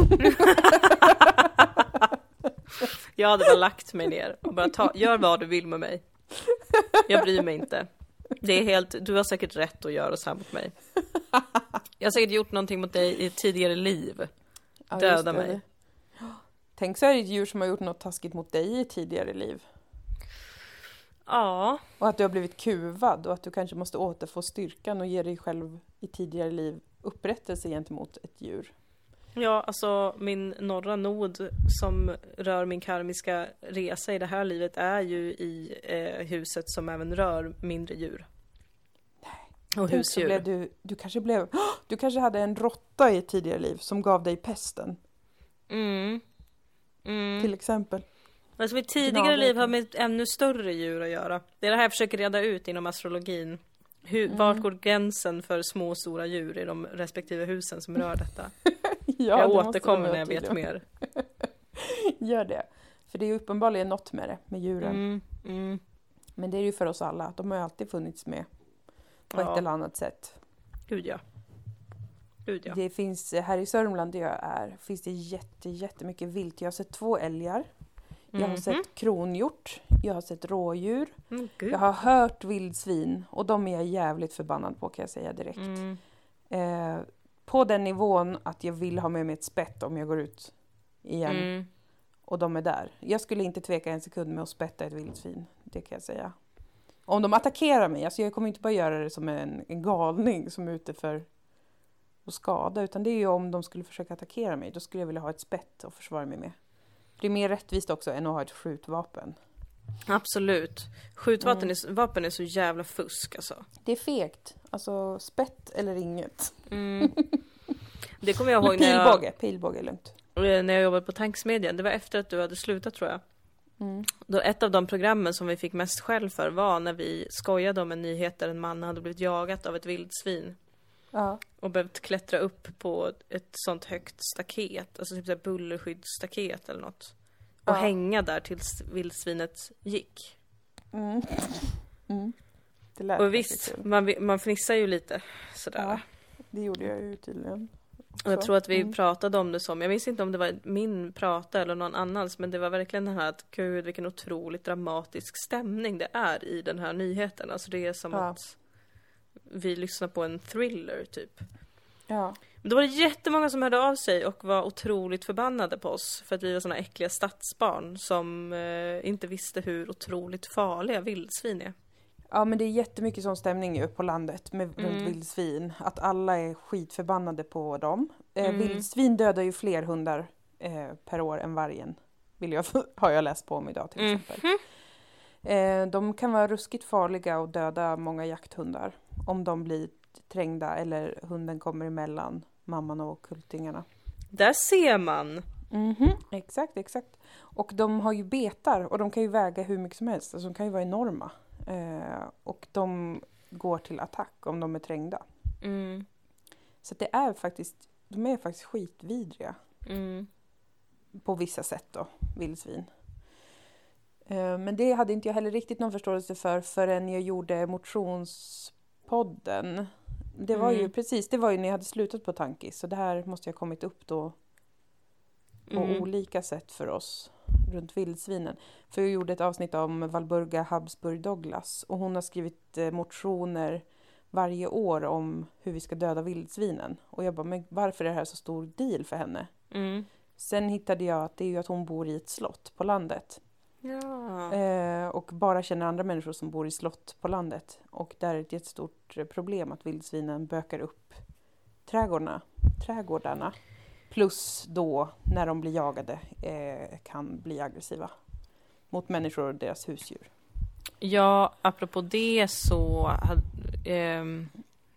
Speaker 2: Jag hade bara lagt mig ner och bara ta, gör vad du vill med mig. Jag bryr mig inte. Det är helt, du har säkert rätt att göra så här mot mig. Jag har säkert gjort någonting mot dig i ett tidigare liv.
Speaker 1: Ja,
Speaker 2: Döda mig.
Speaker 1: Tänk så är det ett djur som har gjort något taskigt mot dig i ett tidigare liv.
Speaker 2: Ja,
Speaker 1: Och att du har blivit kuvad och att du kanske måste återfå styrkan och ge dig själv i tidigare liv upprättelse gentemot ett djur.
Speaker 2: ja, alltså min norra nod som rör min karmiska resa i det här livet är ju i eh, huset som även rör mindre djur. Och
Speaker 1: Tänk så
Speaker 2: husdjur.
Speaker 1: blev du, du kanske blev, [gasps] du kanske hade en råtta i ett tidigare liv som gav dig pesten,
Speaker 2: Mm. Mm.
Speaker 1: till exempel.
Speaker 2: Alltså mitt tidigare liv har med ännu större djur att göra. Det är det här jag försöker reda ut inom astrologin. Hur,
Speaker 1: Mm.
Speaker 2: Vart går gränsen för små och stora djur i de respektive husen som rör detta? [laughs]
Speaker 1: Ja,
Speaker 2: jag
Speaker 1: det
Speaker 2: återkommer när jag vet mer. [laughs]
Speaker 1: Gör det. För det är ju uppenbarligen något med det, med djuren.
Speaker 2: Mm, mm.
Speaker 1: Men det är ju för oss alla, de har ju alltid funnits med på
Speaker 2: Ja.
Speaker 1: ett eller annat sätt.
Speaker 2: Gud ja. Gud ja.
Speaker 1: Det finns, här i Sörmland där jag är, finns det jätte, jättemycket vilt. Jag har sett två älgar, jag har
Speaker 2: Mhm.
Speaker 1: sett kronhjort, jag har sett rådjur,
Speaker 2: Mm,
Speaker 1: jag har hört vildsvin och de är jag jävligt förbannad på kan jag säga direkt.
Speaker 2: Mm.
Speaker 1: Eh, på den nivån att jag vill ha med mig ett spett om jag går ut igen
Speaker 2: Mm.
Speaker 1: och de är där. Jag skulle inte tveka en sekund med att spätta ett vildsvin, det kan jag säga. Om de attackerar mig, alltså jag kommer inte bara göra det som en, en galning som är ute för att skada, utan det är ju om de skulle försöka attackera mig, då skulle jag vilja ha ett spett att försvara mig med. Det är mer rättvist också än att ha ett skjutvapen.
Speaker 2: Absolut. Skjutvapen
Speaker 1: Mm.
Speaker 2: är, vapen är så jävla fusk alltså.
Speaker 1: Det är fegt, alltså spett eller inget.
Speaker 2: Mm. [laughs] Det kommer jag ihåg när jag,
Speaker 1: pilbåge, pilbåge är lugnt.
Speaker 2: eh, när jag jobbade på Tanksmedjan. Det var efter att du hade slutat tror jag.
Speaker 1: Mm.
Speaker 2: Då ett av de programmen som vi fick mest skäll för var när vi skojade om en nyhet där en man hade blivit jagat av ett vildsvin.
Speaker 1: Ja.
Speaker 2: Och behövt klättra upp på ett sånt högt staket, alltså typ så bullerskyddsstaket eller något. Och
Speaker 1: Ja.
Speaker 2: hänga där tills vildsvinet gick.
Speaker 1: Mm. Mm.
Speaker 2: Och visst, man, man fnissar ju lite sådär.
Speaker 1: Ja, det gjorde jag ju tydligen.
Speaker 2: Och jag tror att vi
Speaker 1: mm.
Speaker 2: pratade om det som, jag minns inte om det var min prata eller någon annans, men det var verkligen den här att gud vilken otroligt dramatisk stämning det är i den här nyheten. Alltså det är som
Speaker 1: Ja.
Speaker 2: att vi lyssnar på en thriller typ.
Speaker 1: Ja.
Speaker 2: Men då var det jättemånga som hörde av sig och var otroligt förbannade på oss för att vi var såna äckliga stadsbarn som eh, inte visste hur otroligt farliga vildsvin är.
Speaker 1: ja, men det är jättemycket sån stämning ju på landet med
Speaker 2: Mm.
Speaker 1: runt vildsvin. Att alla är skitförbannade på dem. Eh,
Speaker 2: Mm.
Speaker 1: Vildsvin dödar ju fler hundar eh, per år än vargen. Vill jag, [laughs] har jag läst på om idag till
Speaker 2: Mm.
Speaker 1: exempel. Eh, de kan vara ruskigt farliga och döda många jakthundar. Om de blir trängda eller hunden kommer emellan mamman och kultingarna.
Speaker 2: Där ser man!
Speaker 1: Mhm, exakt, exakt. Och de har ju betar och de kan ju väga hur mycket som helst. Alltså de kan ju vara enorma. Eh, och de går till attack om de är trängda.
Speaker 2: Mm.
Speaker 1: Så det är faktiskt, de är faktiskt skitvidriga
Speaker 2: Mm.
Speaker 1: på vissa sätt då, vildsvin. Eh, men det hade inte jag heller riktigt någon förståelse för förrän jag gjorde motionspodden. Det var ju
Speaker 2: Mm.
Speaker 1: precis, det var ju när jag hade slutat på Tankis. Så det här måste ju ha kommit upp då på
Speaker 2: Mm.
Speaker 1: olika sätt för oss runt vildsvinen. För jag gjorde ett avsnitt om Valburga Habsburg Douglas och hon har skrivit eh, motioner varje år om hur vi ska döda vildsvinen. Och jag bara, men varför är det här så stor deal för henne?
Speaker 2: Mm.
Speaker 1: Sen hittade jag att det är ju att hon bor i ett slott på landet.
Speaker 2: Ja.
Speaker 1: Eh, och bara känner andra människor som bor i slott på landet. Och där är det ett jättestort eh, problem att vildsvinen bökar upp trädgårdarna. trädgårdarna. Plus då när de blir jagade eh, kan bli aggressiva mot människor och deras husdjur.
Speaker 2: Ja, apropå det så hade, ehm,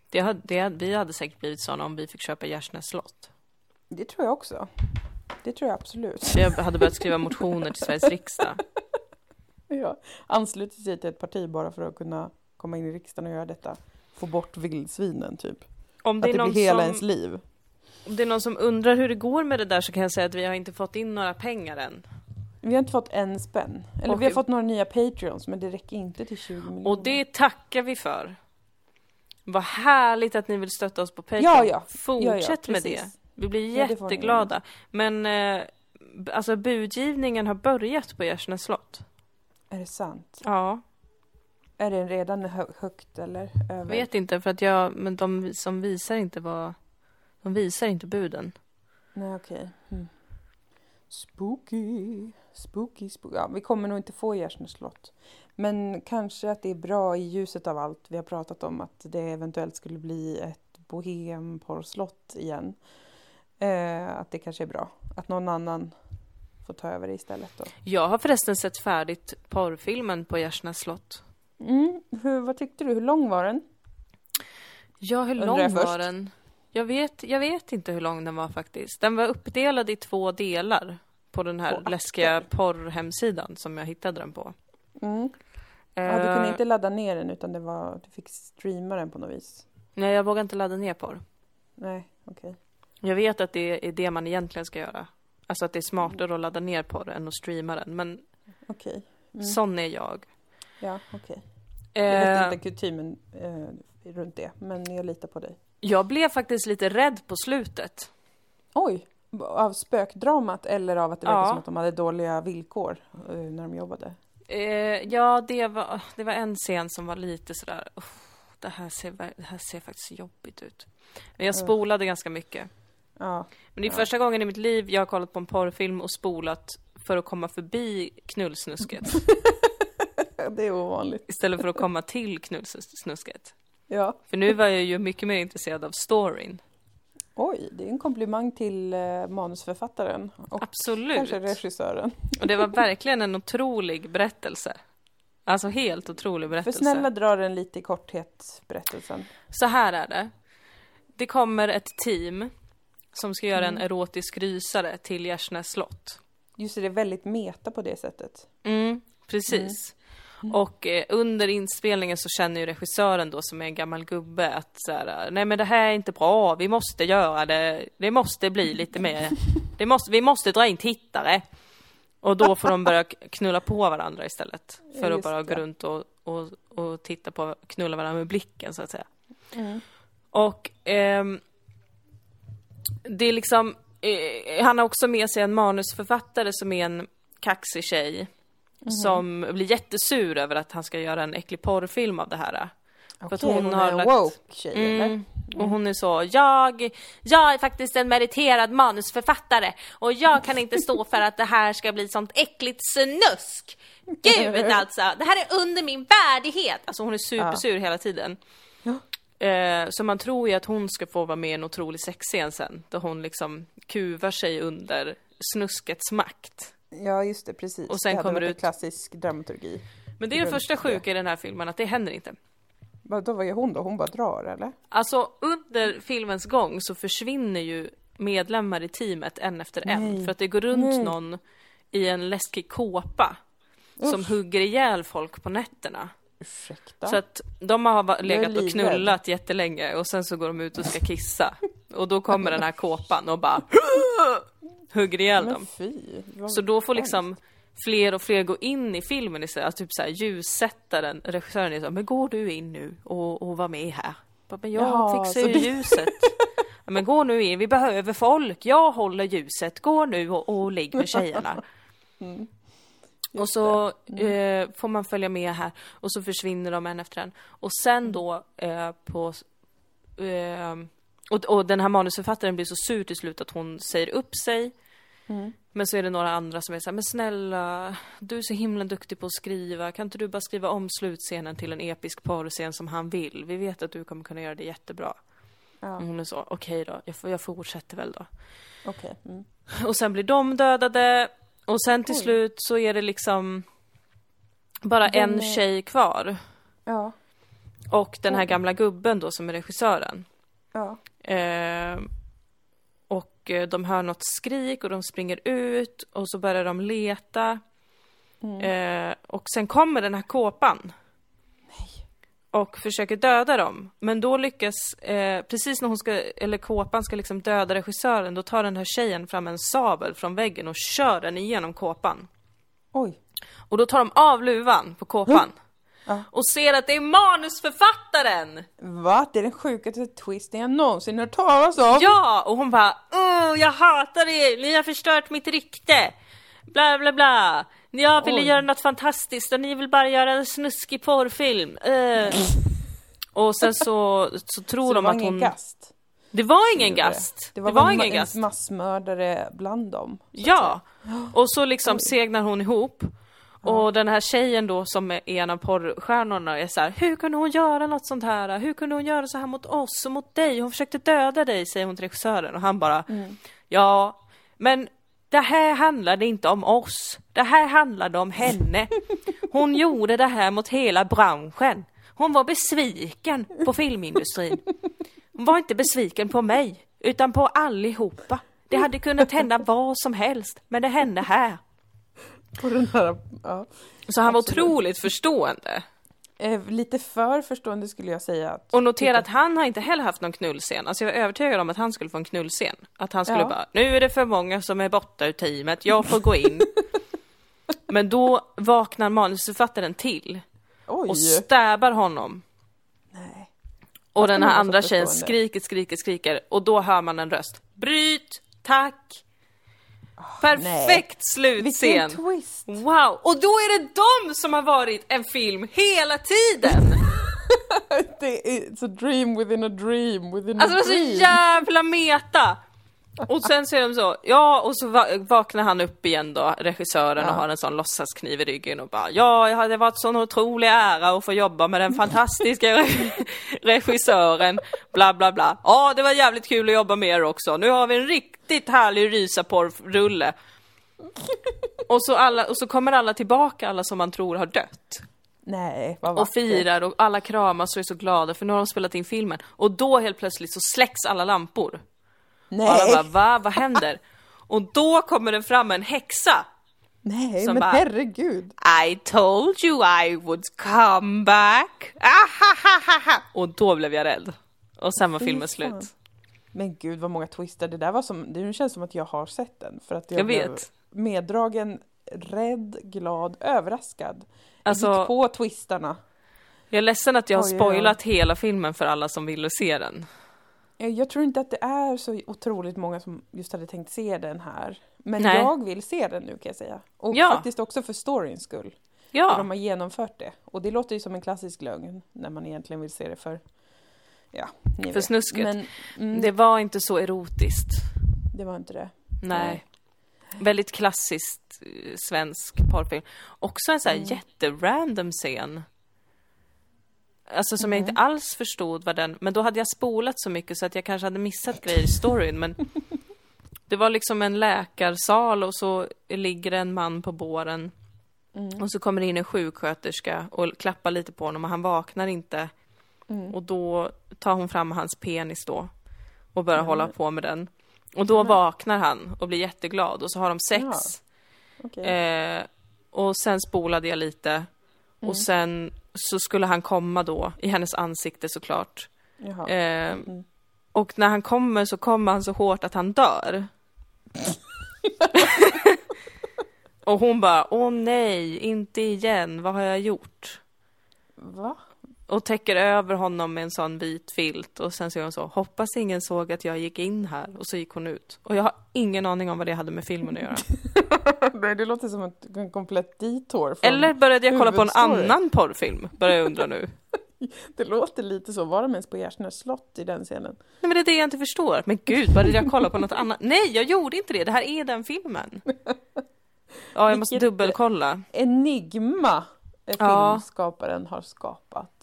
Speaker 2: det hade, det, vi hade säkert blivit sådana om vi fick köpa Gärsnäs slott.
Speaker 1: Det tror jag också. Det tror jag absolut.
Speaker 2: Vi hade börjat skriva motioner till Sveriges riksdag. [laughs]
Speaker 1: Ja. Anslutit sig till ett parti bara för att kunna komma in i riksdagen och göra detta. Få bort vildsvinen typ.
Speaker 2: Om
Speaker 1: Att
Speaker 2: det, är
Speaker 1: det blir hela
Speaker 2: som,
Speaker 1: ens liv.
Speaker 2: om det är någon som undrar hur det går med det där så kan jag säga att vi har inte fått in några pengar än.
Speaker 1: Vi har inte fått en spänn. Eller
Speaker 2: Och-
Speaker 1: vi har fått några nya Patreons men det räcker inte till 20 miljoner.
Speaker 2: Och det tackar vi för. Vad härligt att ni vill stötta oss på Patreon.
Speaker 1: Ja, ja.
Speaker 2: Fortsätt
Speaker 1: Ja, ja,
Speaker 2: med det. Vi blir
Speaker 1: Ja,
Speaker 2: jätteglada. Men eh, alltså budgivningen har börjat på Gärsnäs slott.
Speaker 1: Är det sant?
Speaker 2: Ja,
Speaker 1: Är det redan hö- högt eller över?
Speaker 2: vet inte för att jag, men de som visar inte vad, de visar inte buden.
Speaker 1: Nej okej. Mm. Spooky. Spooky, spooky. Ja, vi kommer nog inte få Gärsnäs slott. Men kanske att det är bra i ljuset av allt vi har pratat om att det eventuellt skulle bli ett bohemporrslott igen. Eh, att det kanske är bra. Att någon annan får ta över det istället då.
Speaker 2: Jag har förresten sett färdigt porrfilmen på Gärsnäs slott.
Speaker 1: Mm. Hur, vad tyckte du? Hur lång var den?
Speaker 2: Ja, hur
Speaker 1: Undrar
Speaker 2: lång var den? Jag vet, jag vet inte hur lång den var faktiskt. Den var uppdelad i två delar på den här
Speaker 1: akter.
Speaker 2: läskiga porrhemsidan som jag hittade den på.
Speaker 1: Mm. Ja, du kunde
Speaker 2: Eh,
Speaker 1: inte ladda ner den utan det var, du fick streama den på något vis.
Speaker 2: Nej, jag vågar inte ladda ner porr.
Speaker 1: Nej, okej.
Speaker 2: Jag vet att det är det man egentligen ska göra. Alltså att det är smartare att ladda ner porr än att streama den. Men
Speaker 1: Okej. Mm.
Speaker 2: sån är jag.
Speaker 1: Ja, okej. Jag vet inte kutymen eh, runt det, men jag litar på dig.
Speaker 2: jag blev faktiskt lite rädd på slutet.
Speaker 1: Oj! Av spökdramat eller av att det verkar
Speaker 2: Ja.
Speaker 1: som att de hade dåliga villkor eh, när de jobbade?
Speaker 2: Eh, ja, det var, det var en scen som var lite sådär, "Uff, det, här ser, det här ser faktiskt jobbigt ut. Men jag spolade ganska mycket.
Speaker 1: Ja.
Speaker 2: Men det är
Speaker 1: Ja.
Speaker 2: första gången i mitt liv jag har kollat på en porrfilm och spolat för att komma förbi knullsnusket. [laughs]
Speaker 1: det är ovanligt.
Speaker 2: istället för att komma till knullsnusket.
Speaker 1: Ja.
Speaker 2: För nu var jag ju mycket mer intresserad av storyn.
Speaker 1: Oj, det är en komplimang till eh, manusförfattaren och
Speaker 2: Absolut.
Speaker 1: kanske regissören.
Speaker 2: Och det var [laughs] verkligen en otrolig berättelse. Alltså helt otrolig
Speaker 1: För
Speaker 2: berättelse.
Speaker 1: snälla dra den lite i korthet, berättelsen.
Speaker 2: Så här är det. Det kommer ett team som ska göra en
Speaker 1: Mm.
Speaker 2: erotisk rysare till Gärsnäs slott.
Speaker 1: Just det, det är väldigt meta på det sättet.
Speaker 2: Mm, precis. Och eh, under inspelningen så känner ju regissören då som är en gammal gubbe att så här, nej men det här är inte bra, vi måste göra det, det måste bli lite mer, [laughs] det måste, vi måste dra in tittare. Och då får de börja knulla på varandra istället. För att bara gå runt och, och, och titta på, knulla varandra med blicken så att säga.
Speaker 1: Mm.
Speaker 2: Och ehm, det är liksom, eh, han har också med sig en manusförfattare som är en kaxig tjej.
Speaker 1: Mhm.
Speaker 2: Som blir jättesur över att han ska göra en äcklig porrfilm av det här.
Speaker 1: Okej,
Speaker 2: att hon
Speaker 1: hon,
Speaker 2: har
Speaker 1: är
Speaker 2: lagt-
Speaker 1: woke tjej eller?
Speaker 2: Mm. Och hon är så, jag, jag är faktiskt en meriterad manusförfattare och jag kan inte stå för att det här ska bli sånt äckligt snusk. [laughs] Gud alltså, det här är under min värdighet. Alltså hon är supersur hela tiden.
Speaker 1: Ja.
Speaker 2: Eh, så man tror ju att hon ska få vara med i en otrolig sexscen sen, där hon liksom kuvar sig under snuskets makt.
Speaker 1: Ja, just det, precis.
Speaker 2: Och sen
Speaker 1: det
Speaker 2: kommer ut-
Speaker 1: en klassisk dramaturgi.
Speaker 2: Men det är det första sjuka i den här filmen, att det händer inte.
Speaker 1: Vadå, vad gör hon då? Hon bara drar eller?
Speaker 2: Alltså under filmens gång så försvinner ju medlemmar i teamet en efter en.
Speaker 1: Nej.
Speaker 2: För att det går runt
Speaker 1: Nej.
Speaker 2: någon i en läskig kåpa. Som
Speaker 1: Usch.
Speaker 2: hugger ihjäl folk på nätterna.
Speaker 1: Ursäkta?
Speaker 2: Så att de har legat och knullat jättelänge och sen så går de ut och ska kissa. Och då kommer den här kåpan och bara hugger ihjäl dem. Så då får liksom fler och fler gå in i filmen istället. Alltså typ såhär ljussättaren, regissören är så men går du in nu och, och var med här? Bara, Men jag
Speaker 1: Jaha,
Speaker 2: fixar
Speaker 1: så
Speaker 2: ju
Speaker 1: du-
Speaker 2: ljuset. Ja, [laughs] men gå nu in, vi behöver folk. Jag håller ljuset. Gå nu och, och ligg med tjejerna.
Speaker 1: Mm.
Speaker 2: Och så eh, får man följa med här och så försvinner de en efter en. Och sen då eh, på... Eh, och, och den här manusförfattaren blir så sur till slut att hon säger upp sig.
Speaker 1: Mm.
Speaker 2: Men så är det några andra som är så här, men snälla, du är så himla duktig på att skriva. Kan inte du bara skriva om slutscenen till en episk porrscen som han vill? Vi vet att du kommer kunna göra det jättebra.
Speaker 1: Ja,
Speaker 2: Och hon är så, okej då, jag, jag fortsätter väl då.
Speaker 1: okej. Mm.
Speaker 2: Och sen blir de dödade. Och sen till
Speaker 1: Oj.
Speaker 2: slut så är det liksom bara
Speaker 1: Den
Speaker 2: en
Speaker 1: är-
Speaker 2: tjej kvar.
Speaker 1: Ja,
Speaker 2: Och den här
Speaker 1: Oj.
Speaker 2: gamla gubben då som är regissören.
Speaker 1: ja.
Speaker 2: Eh, och de hör något skrik och de springer ut och så börjar de leta.
Speaker 1: Mm.
Speaker 2: Eh, och sen kommer den här kåpan. Och försöker döda dem. Men då lyckas, eh, precis när hon ska, eller kåpan ska liksom döda regissören, då tar den här tjejen fram en sabel från väggen och kör den igenom kåpan.
Speaker 1: Oj.
Speaker 2: Och då tar de av luvan på kåpan. [gasps]
Speaker 1: Ja.
Speaker 2: Och ser att det är manusförfattaren!
Speaker 1: Va? Det är den sjukaste twisten jag någonsin hört talas om.
Speaker 2: Ja! Och hon bara Åh, jag hatar er, ni har förstört mitt rykte! Bla bla bla! Jag ville
Speaker 1: Oj.
Speaker 2: göra något fantastiskt och ni vill bara göra en snuskig porrfilm. Eh. [laughs] Och sen så, så tror
Speaker 1: Så det
Speaker 2: de
Speaker 1: var
Speaker 2: att hon...
Speaker 1: gast.
Speaker 2: Det var ingen
Speaker 1: gjorde det.
Speaker 2: gast!
Speaker 1: Det var,
Speaker 2: ingen
Speaker 1: en
Speaker 2: gast.
Speaker 1: massmördare bland dem.
Speaker 2: Ja! [gasps] Och så liksom segnar hon ihop. Och den här tjejen då som är en av porrstjärnorna är så här, hur kunde hon göra något sånt här? Hur kunde hon göra så här mot oss och mot dig? Hon försökte döda dig, säger hon till regissören och han bara, ja, men det här handlade inte om oss. Det här handlade om henne. [laughs] Hon gjorde det här mot hela branschen. Hon var besviken på [laughs] filmindustrin. Hon var inte besviken på mig, utan på allihopa. Det hade kunnat hända vad som helst, men det hände här.
Speaker 1: Här, ja.
Speaker 2: Så han var
Speaker 1: Absolut.
Speaker 2: otroligt förstående.
Speaker 1: Eh, lite för förstående skulle jag säga. Att,
Speaker 2: Och notera att han har inte heller haft någon knullscen. Alltså jag var övertygad om att han skulle få en knullscen. Att han skulle
Speaker 1: Ja.
Speaker 2: bara, nu är det för många som är borta ur teamet, jag får gå in. [laughs] Men då vaknar manusförfattaren till
Speaker 1: Oj!
Speaker 2: och stäbar honom.
Speaker 1: Nej.
Speaker 2: Och den här andra tjejen skriker, skriker, skriker och då hör man en röst. Bryt! Tack! Perfekt slutscen!
Speaker 1: Vilken twist!
Speaker 2: Wow! Och då är det de som har varit en film hela tiden! [laughs]
Speaker 1: Det är it's a dream within a dream within
Speaker 2: Alltså
Speaker 1: a
Speaker 2: det var
Speaker 1: dream.
Speaker 2: så jävla meta! Och sen så är de så, ja och så va- vaknar han upp igen då, regissören och
Speaker 1: Ja.
Speaker 2: har en sån låtsaskniv i ryggen och bara ja, jag hade varit sån otrolig ära att få jobba med den fantastiska re- [laughs] regissören, bla bla bla. Ja, det var jävligt kul att jobba med er också. Nu har vi en riktigt härlig rysaporrulle. Och så, alla, och så kommer alla tillbaka, alla som man tror har dött.
Speaker 1: Nej, vad
Speaker 2: Och
Speaker 1: vackert.
Speaker 2: firar och alla kramas och är så glada för nu har de spelat in filmen. Och då helt plötsligt så släcks alla lampor. Och alla
Speaker 1: Nej,
Speaker 2: bara va, vad händer? Och då kommer det fram en häxa.
Speaker 1: nej men
Speaker 2: bara-
Speaker 1: herregud.
Speaker 2: I told you I would come back. Ahahaha. Och då blev jag rädd. Och sen var
Speaker 1: Fy
Speaker 2: filmen
Speaker 1: fan.
Speaker 2: slut.
Speaker 1: Men gud vad många twister. Det där var som, det känns som att jag har sett den. För att jag,
Speaker 2: Jag
Speaker 1: blev
Speaker 2: vet.
Speaker 1: meddragen, rädd, glad, överraskad.
Speaker 2: Alltså-
Speaker 1: Jag gick på twistarna.
Speaker 2: Jag är ledsen att jag har spoilat hela filmen för alla som ville se den.
Speaker 1: Eh, Jag tror inte att det är så otroligt många som just hade tänkt se den här. Men
Speaker 2: Nej.
Speaker 1: jag vill se den nu kan jag säga. Och
Speaker 2: Ja.
Speaker 1: faktiskt också för storyns skull. För
Speaker 2: Ja,
Speaker 1: de har genomfört det. Och det låter ju som en klassisk lögn när man egentligen vill se det för... Ja, ni
Speaker 2: För snusket.
Speaker 1: Men mm,
Speaker 2: det var inte så erotiskt.
Speaker 1: det var inte det.
Speaker 2: Nej. Väldigt klassiskt eh, svensk porrfilm. Också en sån här jätterandom scen. Alltså som jag inte alls förstod vad den, men då hade jag spolat så mycket så att jag kanske hade missat grejer i storyn men [laughs] Det var liksom en läkarsal och så ligger en man på båren. Och så kommer det in en sjuksköterska och klappar lite på honom och han vaknar inte. Och då tar hon fram hans penis då och börjar hålla på med den. Och då vaknar han och blir jätteglad och så har de sex.
Speaker 1: Ja. Okej.
Speaker 2: Eh, och sen spolade jag lite. Och sen så skulle han komma då, i hennes ansikte såklart.
Speaker 1: Jaha.
Speaker 2: Eh, Och när han kommer så kommer han så hårt att han dör. [laughs] och hon bara, åh nej, inte igen, vad har jag gjort?
Speaker 1: Va?
Speaker 2: Och täcker över honom med en sån vit filt och sen säger hon så, hoppas ingen såg att jag gick in här. Och så gick hon ut. Och jag har ingen aning om vad det hade med filmen att göra. [laughs]
Speaker 1: Nej, det låter som ett, en komplett detour.
Speaker 2: Eller började jag kolla på en annan porrfilm? Börjar jag undra nu. [laughs]
Speaker 1: Det låter lite så. Var de ens på Gärsnäs slott i den scenen?
Speaker 2: Nej men det är det jag inte förstår. Men gud, började jag kolla på något annat? Nej, jag gjorde inte det. Det här är den filmen. Ja, jag måste
Speaker 1: Vilket-
Speaker 2: dubbelkolla.
Speaker 1: Enigma eh,
Speaker 2: Ja.
Speaker 1: filmskaparen har skapat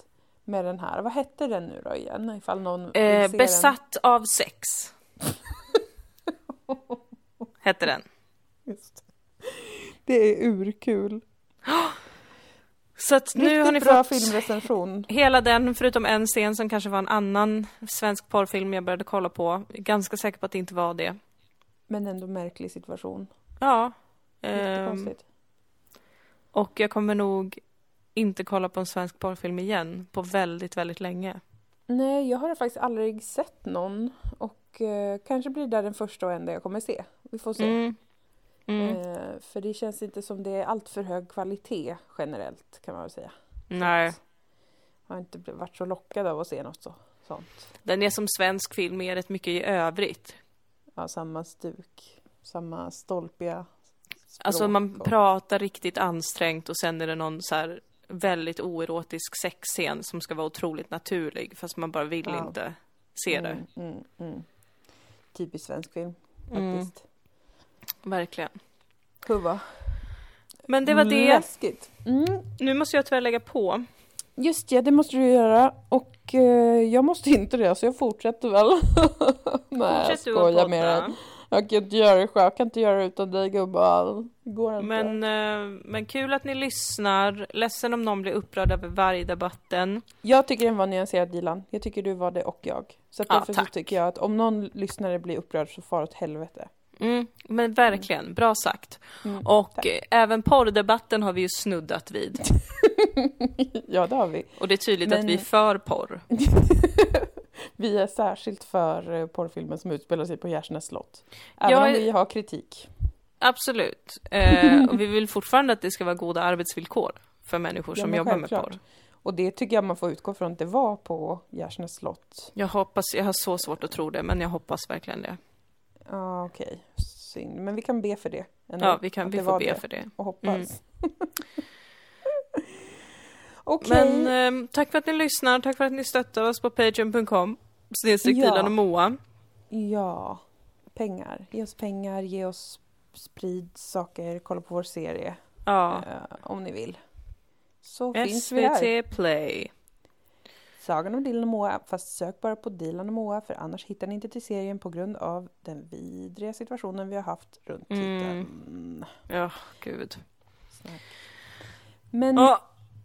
Speaker 1: med den här. Vad hette den nu då igen? Ifall någon
Speaker 2: Eh, besatt av sex. [laughs] Hette den.
Speaker 1: Den. Just. Det är urkul. [gasps]
Speaker 2: Så att nu
Speaker 1: Riktigt
Speaker 2: har ni
Speaker 1: bra
Speaker 2: fått
Speaker 1: filmrecension.
Speaker 2: hela den, förutom en scen som kanske var en annan svensk porrfilm jag började kolla på. Ganska säker på att det inte var det.
Speaker 1: Men ändå märklig situation.
Speaker 2: Ja. ehm, och jag kommer nog inte kolla på en svensk porrfilm igen på väldigt, väldigt länge.
Speaker 1: Nej, jag har faktiskt aldrig sett någon. Och eh, kanske blir det den första och enda jag kommer se. Vi får se.
Speaker 2: Mm. Mm.
Speaker 1: Eh, för det känns inte som det är allt för hög kvalitet generellt kan man väl säga.
Speaker 2: Nej.
Speaker 1: Jag har inte varit så lockad av att se något så, sånt.
Speaker 2: Den är som svensk film är rätt mycket i övrigt.
Speaker 1: Ja, samma stuk, samma stolpiga språk.
Speaker 2: Alltså man
Speaker 1: och-
Speaker 2: pratar riktigt ansträngt och sen är det någon så här väldigt oerotisk sexscen som ska vara otroligt naturlig fast man bara vill
Speaker 1: Ja.
Speaker 2: inte se det.
Speaker 1: Mm, mm, mm. Typisk svensk film
Speaker 2: Mm.
Speaker 1: faktiskt.
Speaker 2: Verkligen.
Speaker 1: Huva.
Speaker 2: Men det var det.
Speaker 1: Läskigt. Mm.
Speaker 2: Nu måste jag tyvärr lägga på.
Speaker 1: Just det, det måste du göra. Och eh, jag måste inte det, så jag fortsätter väl. [laughs] Nej, jag
Speaker 2: Fortsätt att
Speaker 1: skojar med dig. Jag kan inte göra det själv, jag kan inte göra det utan dig gubbar. Det går inte.
Speaker 2: Men, eh, men kul att ni lyssnar. Ledsen om någon blir upprörd över vargdebatten.
Speaker 1: Jag tycker den var nyanserad Dilan. Jag tycker du var det och jag. Så att
Speaker 2: Ja,
Speaker 1: därför så tycker jag att om någon lyssnare blir upprörd så far åt helvete.
Speaker 2: Mm, men verkligen, bra sagt.
Speaker 1: Mm,
Speaker 2: Och
Speaker 1: tack.
Speaker 2: eh, även porrdebatten har vi ju snuddat vid. [laughs]
Speaker 1: ja, det har vi.
Speaker 2: Och det är tydligt
Speaker 1: Men-
Speaker 2: att vi är för porr. [laughs]
Speaker 1: Vi är särskilt för eh, porrfilmen som utspelar sig på Gärsnäs slott. Även
Speaker 2: Jag
Speaker 1: om vi har kritik.
Speaker 2: Absolut. Eh, och vi vill fortfarande att det ska vara goda arbetsvillkor för människor som jobbar med
Speaker 1: självklart.
Speaker 2: porr.
Speaker 1: Och det tycker jag man får utgå från att det var på Gärsnäs slott.
Speaker 2: Jag hoppas, jag har så svårt att tro det, men jag hoppas verkligen det.
Speaker 1: Ja, okej. Synd. Men vi kan be för det. ändå,
Speaker 2: Ja, vi kan,
Speaker 1: att
Speaker 2: vi får be
Speaker 1: det.
Speaker 2: för det.
Speaker 1: Och hoppas.
Speaker 2: Mm. [laughs]
Speaker 1: Okej.
Speaker 2: Men ehm, tack för att ni lyssnar, tack för att ni stöttar oss på patreon.com snedstreck
Speaker 1: Ja.
Speaker 2: Dilan och Moa.
Speaker 1: Ja, pengar. Ge oss pengar, ge oss sprid saker, kolla på vår serie.
Speaker 2: Ja.
Speaker 1: eh, om ni vill. Så finns vi.
Speaker 2: SVT Play.
Speaker 1: Sagan om Dilan och Moa, fast sök bara på Dilan och Moa för annars hittar ni inte till serien på grund av den vidriga situationen vi har haft runt
Speaker 2: Mm.
Speaker 1: titeln.
Speaker 2: Ja, gud.
Speaker 1: Snack. Men
Speaker 2: Ja,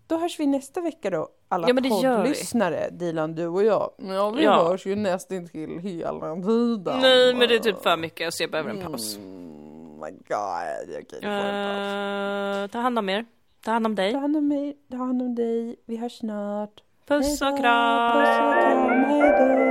Speaker 1: då hörs vi nästa vecka då, alla
Speaker 2: Ja, men det
Speaker 1: poddlyssnare, Dilan, du och jag. Ja, vi
Speaker 2: Ja.
Speaker 1: hörs ju nästintill hela tiden.
Speaker 2: nej men det är typ för mycket så jag behöver en paus.
Speaker 1: Mm, my god, okej, får en paus.
Speaker 2: Eh, ta hand om er. Ta hand om dig.
Speaker 1: Ta hand om mig, ta hand om dig, vi hörs snart.
Speaker 2: Puss
Speaker 1: Hej
Speaker 2: och
Speaker 1: då,
Speaker 2: kram!
Speaker 1: Puss och kram, hejdå!
Speaker 2: Hejdå.